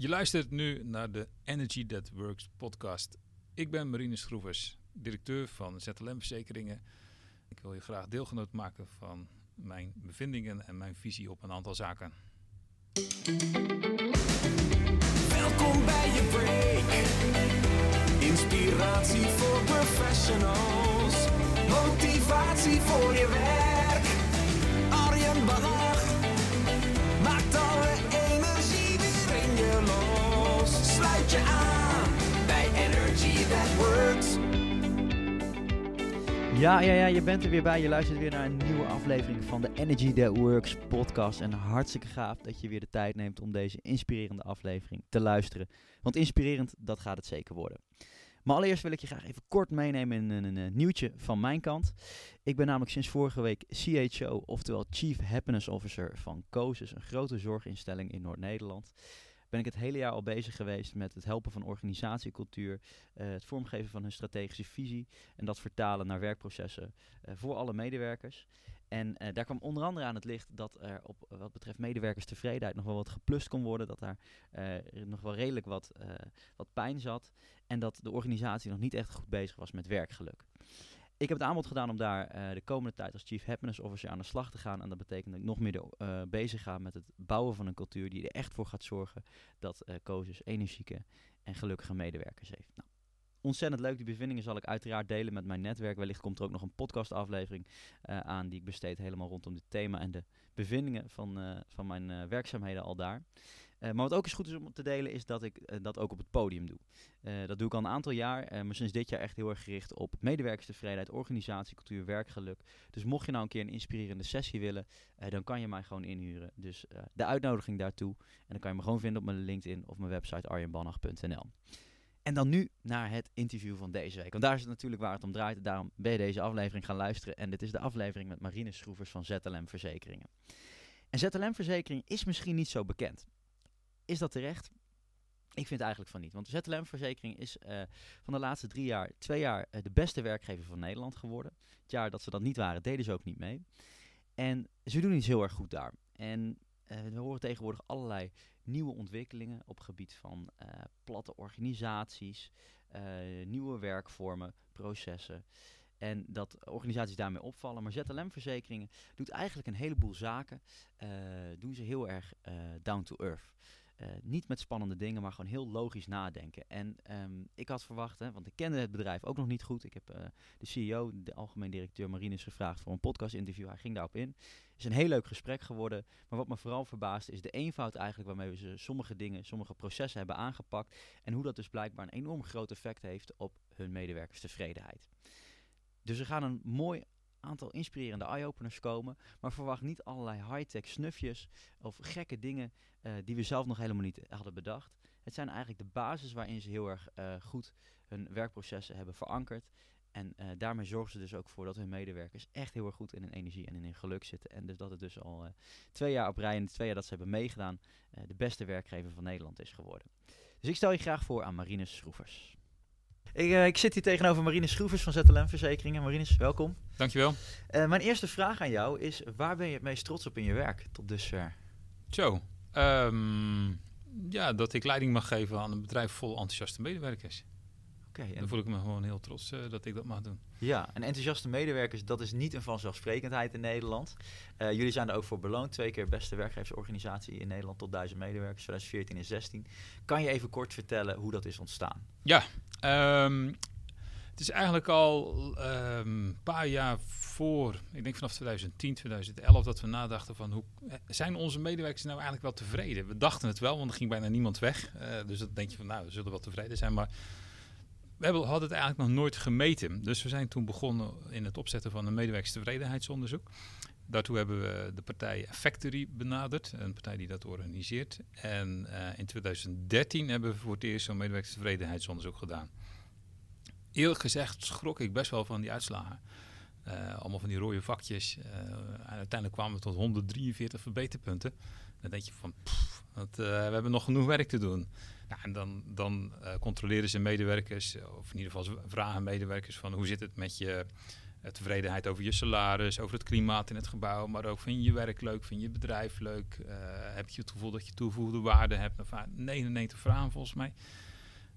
Je luistert nu naar de Energy That Works podcast. Ik ben Marine Schroevers, directeur van ZLM Verzekeringen. Ik wil je graag deelgenoot maken van mijn bevindingen en mijn visie op een aantal zaken. Welkom bij je break. Inspiratie voor professionals. Motivatie voor je werk. Arjen Ja, ja, ja, je bent er weer bij. Je luistert weer naar een nieuwe aflevering van de Energy That Works podcast. En hartstikke gaaf dat je weer de tijd neemt om deze inspirerende aflevering te luisteren. Want inspirerend, dat gaat het zeker worden. Maar allereerst wil ik je graag even kort meenemen in een, een, nieuwtje van mijn kant. Ik ben namelijk sinds vorige week CHO, oftewel Chief Happiness Officer van COSUS, een grote zorginstelling in Noord-Nederland ben ik het hele jaar al bezig geweest met het helpen van organisatiecultuur, uh, het vormgeven van hun strategische visie en dat vertalen naar werkprocessen uh, voor alle medewerkers. En uh, daar kwam onder andere aan het licht dat er op wat betreft medewerkerstevredenheid nog wel wat geplust kon worden, dat daar nog wel redelijk wat, wat pijn zat en dat de organisatie nog niet echt goed bezig was met werkgeluk. Ik heb het aanbod gedaan om daar uh, de komende tijd als Chief Happiness Officer aan de slag te gaan. En dat betekent dat ik nog meer uh, bezig ga met het bouwen van een cultuur die er echt voor gaat zorgen dat uh, energieke en gelukkige medewerkers heeft. Nou, ontzettend leuk. Die bevindingen zal ik uiteraard delen met mijn netwerk. Wellicht komt er ook nog een podcastaflevering aan die ik besteed helemaal rondom dit thema en de bevindingen van, van mijn werkzaamheden al daar. Uh, maar wat ook eens goed is om te delen, is dat ik uh, dat ook op het podium doe. Uh, dat doe ik al een aantal jaar, maar sinds dit jaar echt heel erg gericht op medewerkerstevredenheid, organisatiecultuur, werkgeluk. Dus mocht je nou een keer een inspirerende sessie willen, dan kan je mij gewoon inhuren. Dus de uitnodiging daartoe. En dan kan je me gewoon vinden op mijn LinkedIn of mijn website arjenbannach.nl. En dan nu naar het interview van deze week. Want daar is het natuurlijk waar het om draait. Daarom ben je deze aflevering gaan luisteren. En dit is de aflevering met Marine Schroevers van ZLM Verzekeringen. En ZLM Verzekering is misschien niet zo bekend. Is dat terecht? Ik vind eigenlijk van niet. Want de ZLM-verzekering is uh, van de laatste drie jaar, twee jaar, uh, de beste werkgever van Nederland geworden. Het jaar dat ze dat niet waren, deden ze ook niet mee. En ze doen iets heel erg goed daar. En uh, we horen tegenwoordig allerlei nieuwe ontwikkelingen op gebied van platte organisaties, nieuwe werkvormen, processen. En dat organisaties daarmee opvallen. Maar ZLM-verzekeringen doet eigenlijk een heleboel zaken. doen ze heel erg down to earth. Uh, niet met spannende dingen, maar gewoon heel logisch nadenken. En um, ik had verwacht, hè, want ik kende het bedrijf ook nog niet goed. Ik heb uh, de CEO, de algemeen directeur Marinus, gevraagd voor een podcast-interview. Hij ging daarop in. Het is een heel leuk gesprek geworden. Maar wat me vooral verbaast is de eenvoud eigenlijk waarmee we ze sommige dingen, sommige processen hebben aangepakt. En hoe dat dus blijkbaar een enorm groot effect heeft op hun medewerkerstevredenheid. Dus we gaan een mooi aantal inspirerende eye-openers komen. Maar verwacht niet allerlei high-tech snufjes of gekke dingen uh, die we zelf nog helemaal niet hadden bedacht. Het zijn eigenlijk de basis waarin ze heel erg uh, goed hun werkprocessen hebben verankerd. En uh, daarmee zorgen ze dus ook voor dat hun medewerkers echt heel erg goed in hun energie en in hun geluk zitten. En dus dat het dus al twee jaar op rij en twee jaar dat ze hebben meegedaan, de beste werkgever van Nederland is geworden. Dus ik stel je graag voor aan Marines Schroevers. Ik, uh, ik, zit hier tegenover Marine Schroevers van ZLM Verzekeringen. Marines, welkom. Dankjewel. Uh, mijn eerste vraag aan jou is, waar ben je het meest trots op in je werk tot dusver? Zo, um, ja, dat ik leiding mag geven aan een bedrijf vol enthousiaste medewerkers. Oké. Okay, Dan voel ik me gewoon heel trots uh, dat ik dat mag doen. Ja, en enthousiaste medewerkers, dat is niet een vanzelfsprekendheid in Nederland. Uh, jullie zijn er ook voor beloond. Twee keer beste werkgeversorganisatie in Nederland tot duizend medewerkers, 2014 en 16. Kan je even kort vertellen hoe dat is ontstaan? Ja, um, het is eigenlijk al een um, paar jaar voor, ik denk vanaf 2010, 2011, dat we nadachten van hoe zijn onze medewerkers nou eigenlijk wel tevreden? We dachten het wel, want er ging bijna niemand weg. Uh, dus dan denk je van nou, we zullen wel tevreden zijn. Maar we hadden het eigenlijk nog nooit gemeten. Dus we zijn toen begonnen in het opzetten van een medewerkerstevredenheidsonderzoek. Daartoe hebben we de partij Factory benaderd, een partij die dat organiseert. En uh, in 2013 hebben we voor het eerst zo'n medewerkerstevredenheidsonderzoek gedaan. Eerlijk gezegd schrok ik best wel van die uitslagen. Uh, allemaal van die rode vakjes. Uh, uiteindelijk kwamen we tot 143 verbeterpunten. Dan denk je van, we hebben nog genoeg werk te doen. En dan, dan controleren ze medewerkers, of in ieder geval vragen medewerkers van hoe zit het met je eh, tevredenheid over je salaris, over het klimaat in het gebouw, maar ook vind je je werk leuk, vind je bedrijf leuk, eh, heb je het gevoel dat je toegevoegde waarde hebt. Nou, vaak 99 vragen volgens mij.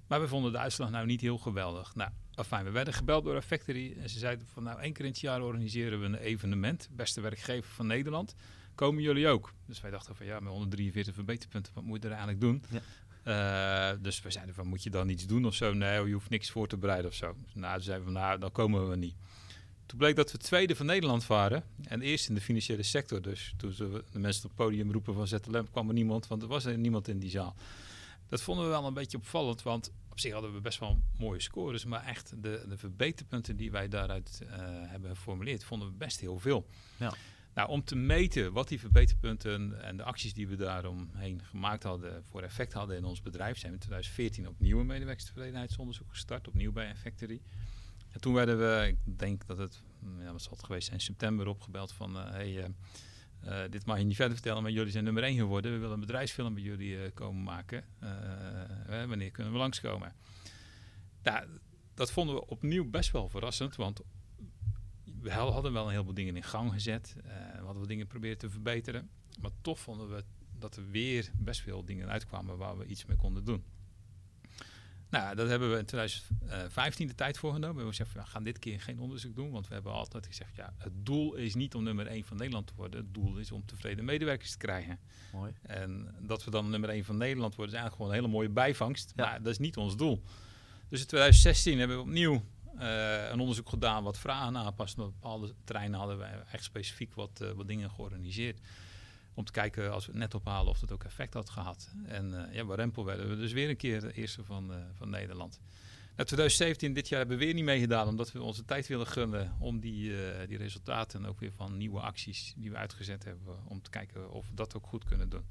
Maar we vonden de uitslag nou niet heel geweldig. Nou, afijn, we werden gebeld door Factory en ze zeiden van nou één keer in het jaar organiseren we een evenement, beste werkgever van Nederland. Komen jullie ook? Dus wij dachten van ja, met 143 verbeterpunten, wat moet je er eigenlijk doen? Ja. Eh, dus we zeiden van moet je dan iets doen of zo? Nee, je hoeft niks voor te bereiden of zo. Nou, toen zeiden we nou, dan komen we niet. Toen bleek dat we tweede van Nederland waren. En eerst in de financiële sector. Dus toen ze de mensen op het podium roepen van ZLM, kwam er niemand, want er was er niemand in die zaal. Dat vonden we wel een beetje opvallend, want op zich hadden we best wel mooie scores. Maar echt de, de verbeterpunten die wij daaruit eh, hebben geformuleerd, vonden we best heel veel. Ja. Nou, om te meten wat die verbeterpunten en de acties die we daaromheen gemaakt hadden voor effect hadden in ons bedrijf, zijn we in 2014 opnieuw een medewerkerstevredenheidsonderzoek gestart, opnieuw bij Effectory. En toen werden we, ik denk dat het, ja, wat zal geweest zijn, september opgebeld van, eh, hey, eh, eh, dit mag je niet verder vertellen, maar jullie zijn nummer één geworden. We willen een bedrijfsfilm bij jullie komen maken. Wanneer kunnen we langskomen? Nou, dat vonden we opnieuw best wel verrassend, want we hadden wel een heleboel dingen in gang gezet. eh, we hadden wat dingen proberen te verbeteren. Maar toch vonden we dat er weer best veel dingen uitkwamen waar we iets mee konden doen. Nou, dat hebben we in 2015 de tijd voor genomen. We hebben gezegd, we gaan dit keer geen onderzoek doen. Want we hebben altijd gezegd, ja, het doel is niet om nummer 1 van Nederland te worden. Het doel is om tevreden medewerkers te krijgen. Mooi. En dat we dan nummer 1 van Nederland worden, is eigenlijk gewoon een hele mooie bijvangst. Ja. Maar dat is niet ons doel. Dus in 2016 hebben we opnieuw eh, een onderzoek gedaan wat vragen aanpast. Op bepaalde terreinen hadden we echt specifiek wat, eh, wat dingen georganiseerd. Om te kijken als we het net ophalen of het ook effect had gehad. En eh, ja, bij Rempel werden we dus weer een keer de eerste van, van Nederland. Nou, 2017, dit jaar hebben we weer niet meegedaan, omdat we onze tijd willen gunnen om die, die resultaten ook weer van nieuwe acties die we uitgezet hebben, om te kijken of we dat ook goed kunnen doen.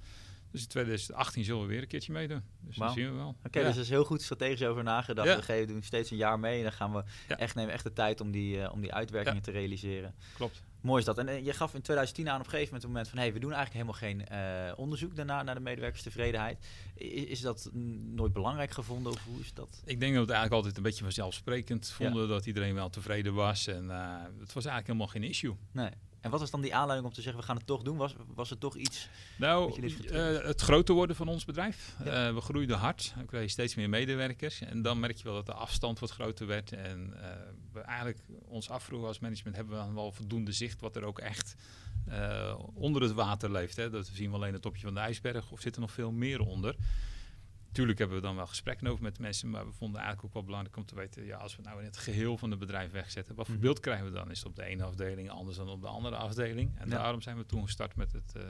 Dus in 2018 zullen we weer een keertje meedoen. Dus dat zien we wel. Oké, Ja. dus er is heel goed strategisch over nagedacht. Ja. We geven, doen steeds een jaar mee en dan gaan we Ja. echt, nemen echt de tijd om die, eh, om die uitwerkingen te realiseren. Klopt. Mooi is dat. En eh, je gaf in 2010 aan op een gegeven moment het moment van... hey, we doen eigenlijk helemaal geen eh, onderzoek daarna naar de medewerkerstevredenheid. I- Is, dat nooit belangrijk gevonden of hoe is dat? Ik denk dat we het eigenlijk altijd een beetje vanzelfsprekend vonden dat iedereen wel tevreden was. En het was eigenlijk helemaal geen issue. Nee. En wat was dan die aanleiding om te zeggen we gaan het toch doen? Was, was het toch iets... Nou, eh, het groter worden van ons bedrijf. Ja. Eh, we groeiden hard. We kregen steeds meer medewerkers. En dan merk je wel dat de afstand wat groter werd. En eh, we eigenlijk ons afvroegen als management... hebben we dan wel voldoende zicht wat er ook echt onder het water leeft. Hè? Dat zien we alleen het topje van de ijsberg. Of zit er nog veel meer onder? Tuurlijk hebben we dan wel gesprekken over met mensen, maar we vonden eigenlijk ook wel belangrijk om te weten, ja, als we nou in het geheel van het bedrijf wegzetten, wat voor Mhm. beeld krijgen we dan? Is het op de ene afdeling anders dan op de andere afdeling? En Ja. daarom zijn we toen gestart met het eh,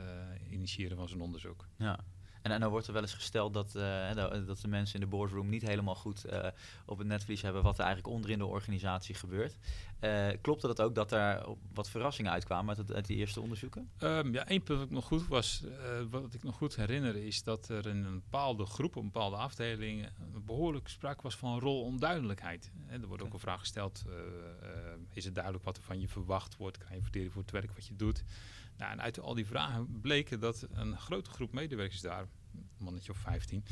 initiëren van zo'n onderzoek. Ja. En, en dan wordt er wel eens gesteld dat, eh, dat- dat de mensen in de boardroom niet helemaal goed eh, op het netvlies hebben wat er eigenlijk onder in de organisatie gebeurt. Eh klopte dat ook dat er wat verrassingen uitkwamen uit, het, uit die eerste onderzoeken? Ehm, ja, één punt dat ik nog goed was, wat ik nog goed herinner, is dat er in een bepaalde groep, een bepaalde afdeling, behoorlijk sprake was van rolonduidelijkheid. Hè, er wordt ook een vraag gesteld: is het duidelijk wat er van je verwacht wordt? Krijg je waardering voor het werk wat je doet? Nou, en uit al die vragen bleken dat een grote groep medewerkers daar, een mannetje of 15,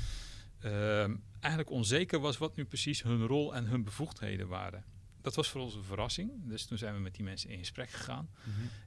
ehm, eigenlijk onzeker was wat nu precies hun rol en hun bevoegdheden waren. Dat was voor ons een verrassing. Dus toen zijn we met die mensen in gesprek gegaan.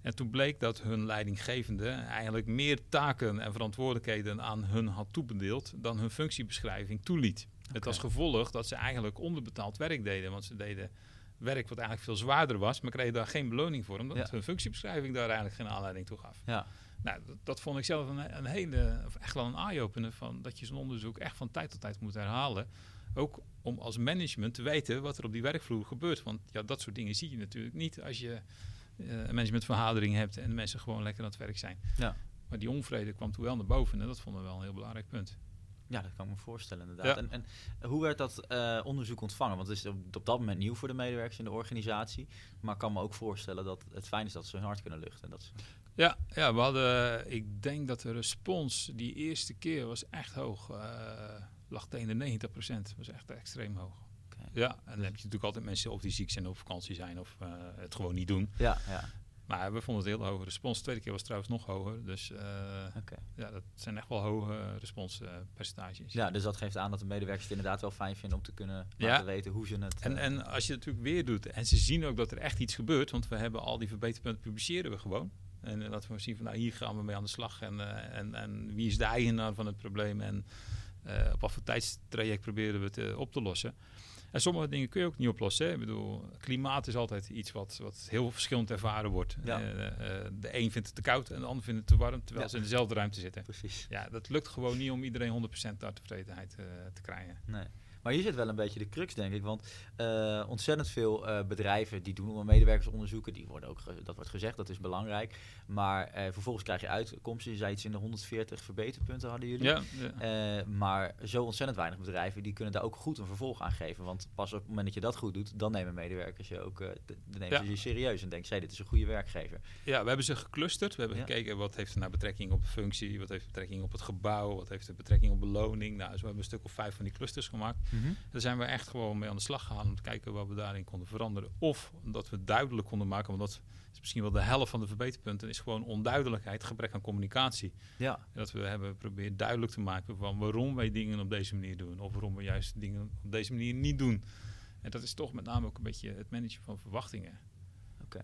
En toen bleek dat hun leidinggevende eigenlijk meer taken en verantwoordelijkheden aan hun had toebedeeld dan hun functiebeschrijving toeliet. Het als gevolg dat ze eigenlijk onderbetaald werk deden, want ze deden werk wat eigenlijk veel zwaarder was, maar kregen daar geen beloning voor, omdat Ja. hun functiebeschrijving daar eigenlijk geen aanleiding toe gaf. Ja, Nou, dat, dat vond ik zelf een, een hele, of echt wel een eye-opener van dat je zo'n onderzoek echt van tijd tot tijd moet herhalen. Ook om als management te weten wat er op die werkvloer gebeurt. Want ja, dat soort dingen zie je natuurlijk niet als je eh, een managementvergadering hebt en de mensen gewoon lekker aan het werk zijn. Ja. Maar die onvrede kwam toen wel naar boven en dat vonden we wel een heel belangrijk punt. Ja, dat kan ik me voorstellen inderdaad. Ja. En, en hoe werd dat eh, onderzoek ontvangen? Want het is op, op dat moment nieuw voor de medewerkers in de organisatie. Maar ik kan me ook voorstellen dat het fijn is dat ze hun hart kunnen luchten. En dat ze, Ja, ja, we hadden, ik denk dat de respons die eerste keer was echt hoog. eh lag tegen de 90 procent. was echt extreem hoog. Ja, en dan heb je natuurlijk altijd mensen of die ziek zijn of op vakantie zijn of eh, het gewoon niet doen. ja, ja. Maar we vonden het heel hoge respons. De tweede keer was het trouwens nog hoger. Dus eh, ja, dat zijn echt wel hoge responspercentages. Ja, dus dat geeft aan dat de medewerkers het inderdaad wel fijn vinden om te kunnen Ja. laten weten hoe ze het... En, eh, en als je het natuurlijk weer doet en ze zien ook dat er echt iets gebeurt, want we hebben al die verbeterpunten publiceren we gewoon. En eh, laten we zien van nou hier gaan we mee aan de slag en, eh, en, en wie is de eigenaar van het probleem en eh, op wat voor tijdstraject proberen we het eh, op te lossen. En sommige dingen kun je ook niet oplossen. Hè. Ik bedoel, klimaat is altijd iets wat, wat heel verschillend ervaren wordt. Ja. Eh, eh, de een vindt het te koud en de ander vindt het te warm, terwijl Ja. ze in dezelfde ruimte zitten. Precies. Ja, dat lukt gewoon niet om iedereen 100% naar tevredenheid eh, te krijgen. Nee. Maar hier zit wel een beetje de crux, denk ik. Want eh, ontzettend veel eh, bedrijven die doen om medewerkersonderzoeken. Die worden ook, dat wordt gezegd, dat is belangrijk. Maar eh, vervolgens krijg je uitkomsten. Je zei iets in de 140 verbeterpunten hadden jullie. Ja, ja. Maar zo ontzettend weinig bedrijven die kunnen daar ook goed een vervolg aan geven. Want pas op het moment dat je dat goed doet, dan nemen medewerkers je ook dan nemen Ja. ze je serieus en denken zij, dit is een goede werkgever. Ja, we hebben ze geclusterd. We hebben gekeken wat heeft er nou betrekking op functie, wat heeft betrekking op het gebouw, wat heeft er betrekking op beloning. Nou, zo hebben we een stuk of vijf van die clusters gemaakt. Daar zijn we echt gewoon mee aan de slag gegaan om te kijken wat we daarin konden veranderen. Of dat we duidelijk konden maken, want dat is misschien wel de helft van de verbeterpunten, is gewoon onduidelijkheid, gebrek aan communicatie. Ja, En dat we hebben geprobeerd duidelijk te maken van waarom wij dingen op deze manier doen. Of waarom we juist dingen op deze manier niet doen. En dat is toch met name ook een beetje het managen van verwachtingen. oké.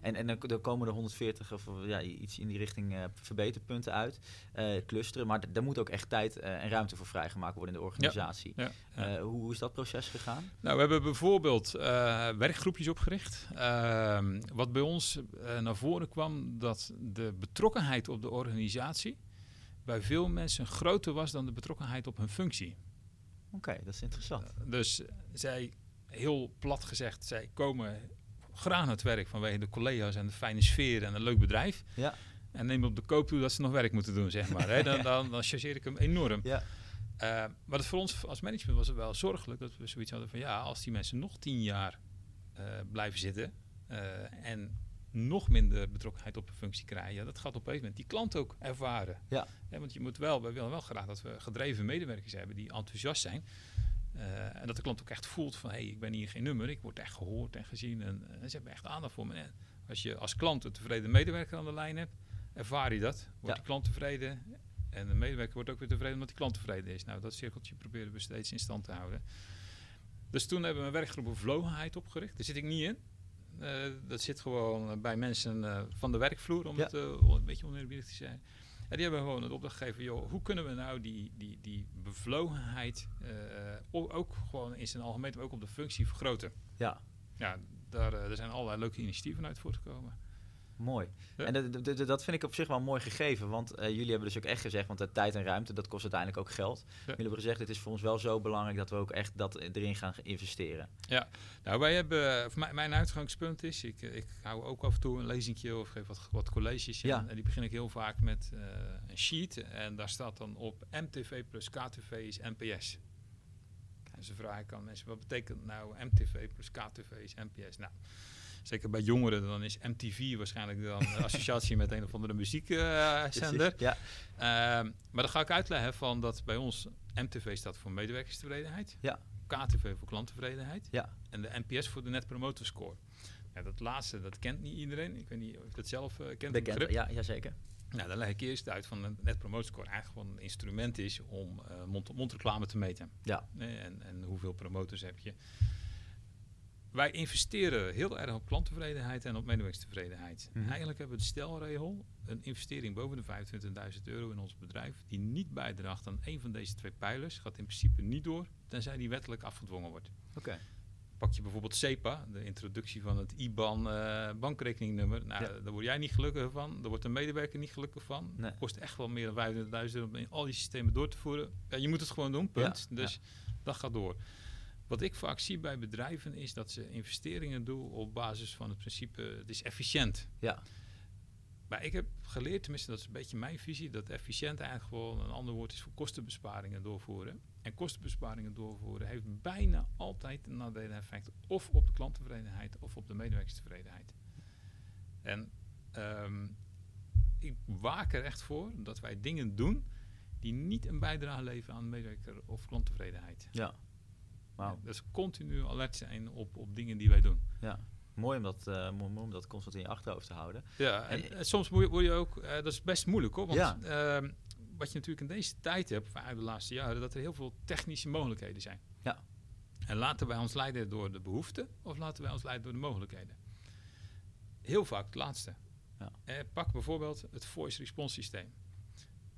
En, en dan komen er 140 of ja, iets in die richting eh, verbeterpunten uit, eh, clusteren. Maar daar moet ook echt tijd eh, en ruimte voor vrijgemaakt worden in de organisatie. Ja, ja. Hoe, hoe is dat proces gegaan? Nou, we hebben bijvoorbeeld werkgroepjes opgericht. Ehm, wat bij ons naar voren kwam, dat de betrokkenheid op de organisatie bij veel mensen groter was dan de betrokkenheid op hun functie. Oké, dat is interessant. Dus zij, heel plat gezegd, zij komen graag naar het werk vanwege de collega's en de fijne sfeer en een leuk bedrijf. Ja. En neem op de koop toe dat ze nog werk moeten doen, zeg maar. Hè. Dan, dan, dan chargeer ik hem enorm. Ja. Eh, maar het voor ons als management was het wel zorgelijk dat we zoiets hadden van ja, als die mensen nog tien jaar eh, blijven zitten eh, en nog minder betrokkenheid op een functie krijgen, ja, dat gaat op een gegeven moment die klant ook ervaren. Ja. Hè, want je moet wel, we willen wel graag dat we gedreven medewerkers hebben die enthousiast zijn. Eh, en dat de klant ook echt voelt van hé, hey, ik ben hier geen nummer, ik word echt gehoord en gezien en, en ze hebben echt aandacht voor me. En als je als klant een tevreden medewerker aan de lijn hebt, ervaar je dat. Wordt Ja. die klant tevreden en de medewerker wordt ook weer tevreden omdat die klant tevreden is. Nou, dat cirkeltje proberen we steeds in stand te houden. Dus toen hebben we een werkgroep bevlogenheid opgericht. Daar zit ik niet in. Eh, dat zit gewoon eh, bij mensen eh, van de werkvloer, om Ja. het eh, een beetje oneerbiedig te zijn. En die hebben gewoon het opdracht gegeven, joh, hoe kunnen we nou die, die, die bevlogenheid eh, ook gewoon in zijn algemeen, maar ook op de functie vergroten. Ja, Ja, daar, eh, er zijn allerlei leuke initiatieven uit voortgekomen. Mooi. Ja. En dat, vind ik op zich wel mooi gegeven, want eh, jullie hebben dus ook echt gezegd, want de tijd en ruimte, dat kost uiteindelijk ook geld. Jullie hebben gezegd, het is voor ons wel zo belangrijk dat we ook echt dat erin gaan investeren. Nou, wij hebben, of mijn, mijn uitgangspunt is, ik, eh, ik hou ook af en toe een lezingje of geef wat, wat colleges. Ja. En, die begin ik heel vaak met eh, een sheet. En daar staat dan op MTV plus KTV is NPS. En ze vragen aan mensen, wat betekent nou MTV plus KTV is NPS? Nou, zeker bij jongeren, dan is MTV waarschijnlijk dan een associatie met een of andere muziekzender. Ja, Ehm, maar dan ga ik uitleggen van dat bij ons MTV staat voor medewerkerstevredenheid. Ja. KTV voor klanttevredenheid. Ja. En de NPS voor de Net Promoter Score. Ja, dat laatste, dat kent niet iedereen. Ik weet niet of je dat zelf eh, kent. bekend. Ja, ja, zeker. Nou, dan leg ik eerst uit van een Net Promoter Score eigenlijk gewoon een instrument is om eh mond-op-mond reclame te meten. Ja. Nee, en, en hoeveel promotors heb je. Wij investeren heel erg op klanttevredenheid en op medewerkerstevredenheid. Mhm. Eigenlijk hebben we de stelregel, een investering boven de 25.000 euro in ons bedrijf, die niet bijdraagt aan een van deze twee pijlers, gaat in principe niet door, tenzij die wettelijk afgedwongen wordt. Oké. Pak je bijvoorbeeld SEPA, de introductie van het IBAN eh, bankrekeningnummer. Nou, Ja. daar word jij niet gelukkig van, daar wordt een medewerker niet gelukkig van. Nee. Het kost echt wel meer dan 25.000 euro om in al die systemen door te voeren. Ja, je moet het gewoon doen, punt. Ja, Dus dat gaat door. Wat ik vaak zie bij bedrijven is dat ze investeringen doen op basis van het principe, het is efficiënt. Ja. Maar ik heb geleerd, tenminste dat is een beetje mijn visie, dat efficiënt eigenlijk gewoon een ander woord is voor kostenbesparingen doorvoeren. En kostenbesparingen doorvoeren heeft bijna altijd een nadelige effect. Of op de klanttevredenheid of op de medewerkerstevredenheid. En ehm, ik waak er echt voor dat wij dingen doen die niet een bijdrage leveren aan medewerker of klanttevredenheid. Ja. Ja, dus continu alert zijn op, op dingen die wij doen. Ja. Mooi om dat, eh, mooi, om dat constant in je achterhoofd te houden. Ja, en, En- eh, soms moet je, word je ook, eh, dat is best moeilijk hoor. Want Ja. ehm, wat je natuurlijk in deze tijd hebt, eigenlijk de laatste jaren, dat er heel veel technische mogelijkheden zijn. Ja. En laten wij ons leiden door de behoeften of laten wij ons leiden door de mogelijkheden? Heel vaak het laatste. Ja. Pak bijvoorbeeld het voice response systeem.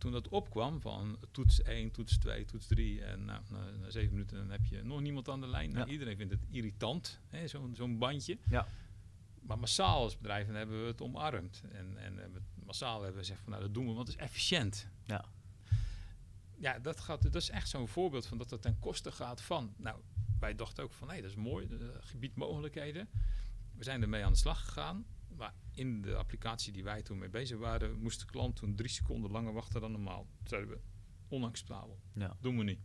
Toen dat opkwam van toets 1, toets 2, toets 3 en nou, na, na 7 minuten dan heb je nog niemand aan de lijn. Nou, Ja. Iedereen vindt het irritant, zo'n zo'n bandje. Ja. Maar massaal als bedrijven hebben we het omarmd. En, en hebben massaal hebben we gezegd van nou dat doen we, want het is efficiënt. Ja. Ja, dat, gaat, dat is echt zo'n voorbeeld van dat het ten koste gaat van. Nou, wij dachten ook van nee, dat is mooi, eh, gebied mogelijkheden. We zijn ermee aan de slag gegaan. Maar in de applicatie die wij toen mee bezig waren, moest de klant toen drie seconden langer wachten dan normaal. Toen zeiden we, onacceptabel. Ja. Doen we niet.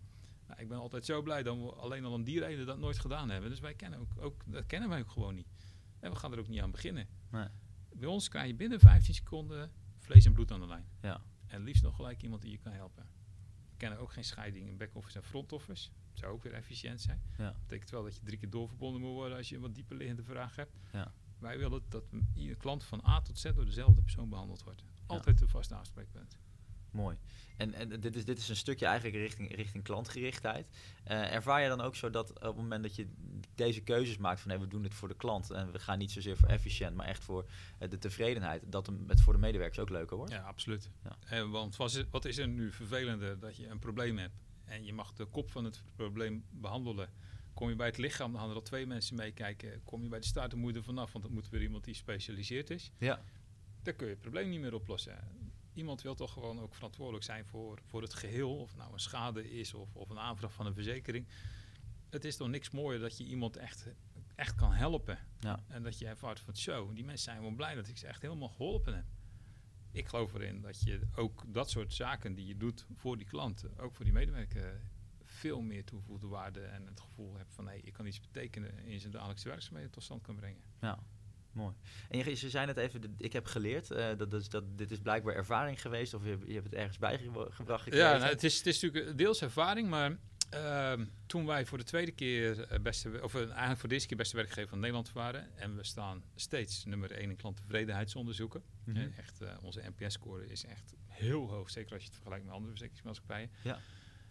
Nou, ik ben altijd zo blij dat we alleen al om die reden dat nooit gedaan hebben. Dus wij kennen ook, ook, dat kennen wij ook gewoon niet. En we gaan er ook niet aan beginnen. Nee. Bij ons krijg je binnen 15 seconden vlees en bloed aan de lijn. Ja. En liefst nog gelijk iemand die je kan helpen. We kennen ook geen scheiding in back-office en front-office. Zou ook weer efficiënt zijn. Ja. Dat betekent wel dat je drie keer doorverbonden moet worden als je een wat dieper liggende vraag hebt. Ja. Wij willen dat iedere klant van A tot Z door dezelfde persoon behandeld wordt. Altijd een vast aanspreekpunt. Mooi. En, en dit, is, dit is een stukje eigenlijk richting, richting klantgerichtheid. Eh, ervaar je dan ook zo dat op het moment dat je deze keuzes maakt van hey, we doen dit voor de klant en we gaan niet zozeer voor efficiënt, maar echt voor eh, de tevredenheid, dat het voor de medewerkers ook leuker wordt? Ja, absoluut. Ja. Eh, want was het- wat is er nu vervelender dat je een probleem hebt en je mag de kop van het probleem behandelen. Kom je bij het lichaam, dan gaan er al twee mensen meekijken. Kom je bij de staart, dan moet je er vanaf, want dan moet weer iemand die gespecialiseerd is. Ja. Dan kun je het probleem niet meer oplossen. Iemand wil toch gewoon ook verantwoordelijk zijn voor, voor het geheel. Of nou een schade is of, of een aanvraag van een verzekering. Het is toch niks mooier dat je iemand echt, echt kan helpen. Ja. En dat je ervaart van zo, die mensen zijn wel blij dat ik ze echt helemaal geholpen heb. Ik geloof erin dat je ook dat soort zaken die je doet voor die klant, ook voor die medewerker, veel meer toegevoegde waarde en het gevoel hebt van hé, ik kan iets betekenen in zijn dagelijkse werkzaamheden tot stand kan brengen. Ja, mooi. En je, je zei net even, ik heb geleerd, eh, dat, dat, dat, dit is blijkbaar ervaring geweest of je, je hebt het ergens bijgebracht gekregen. Ja, nou, het, is, het is natuurlijk deels ervaring, maar ehm, toen wij voor de tweede keer eh, beste, of eh, eigenlijk voor de eerste keer beste werkgever van Nederland waren en we staan steeds nummer 1 in klanttevredenheidsonderzoeken. Hè, echt, onze NPS-score is echt heel hoog, zeker als je het vergelijkt met andere verzekeringsmaatschappijen. Ja.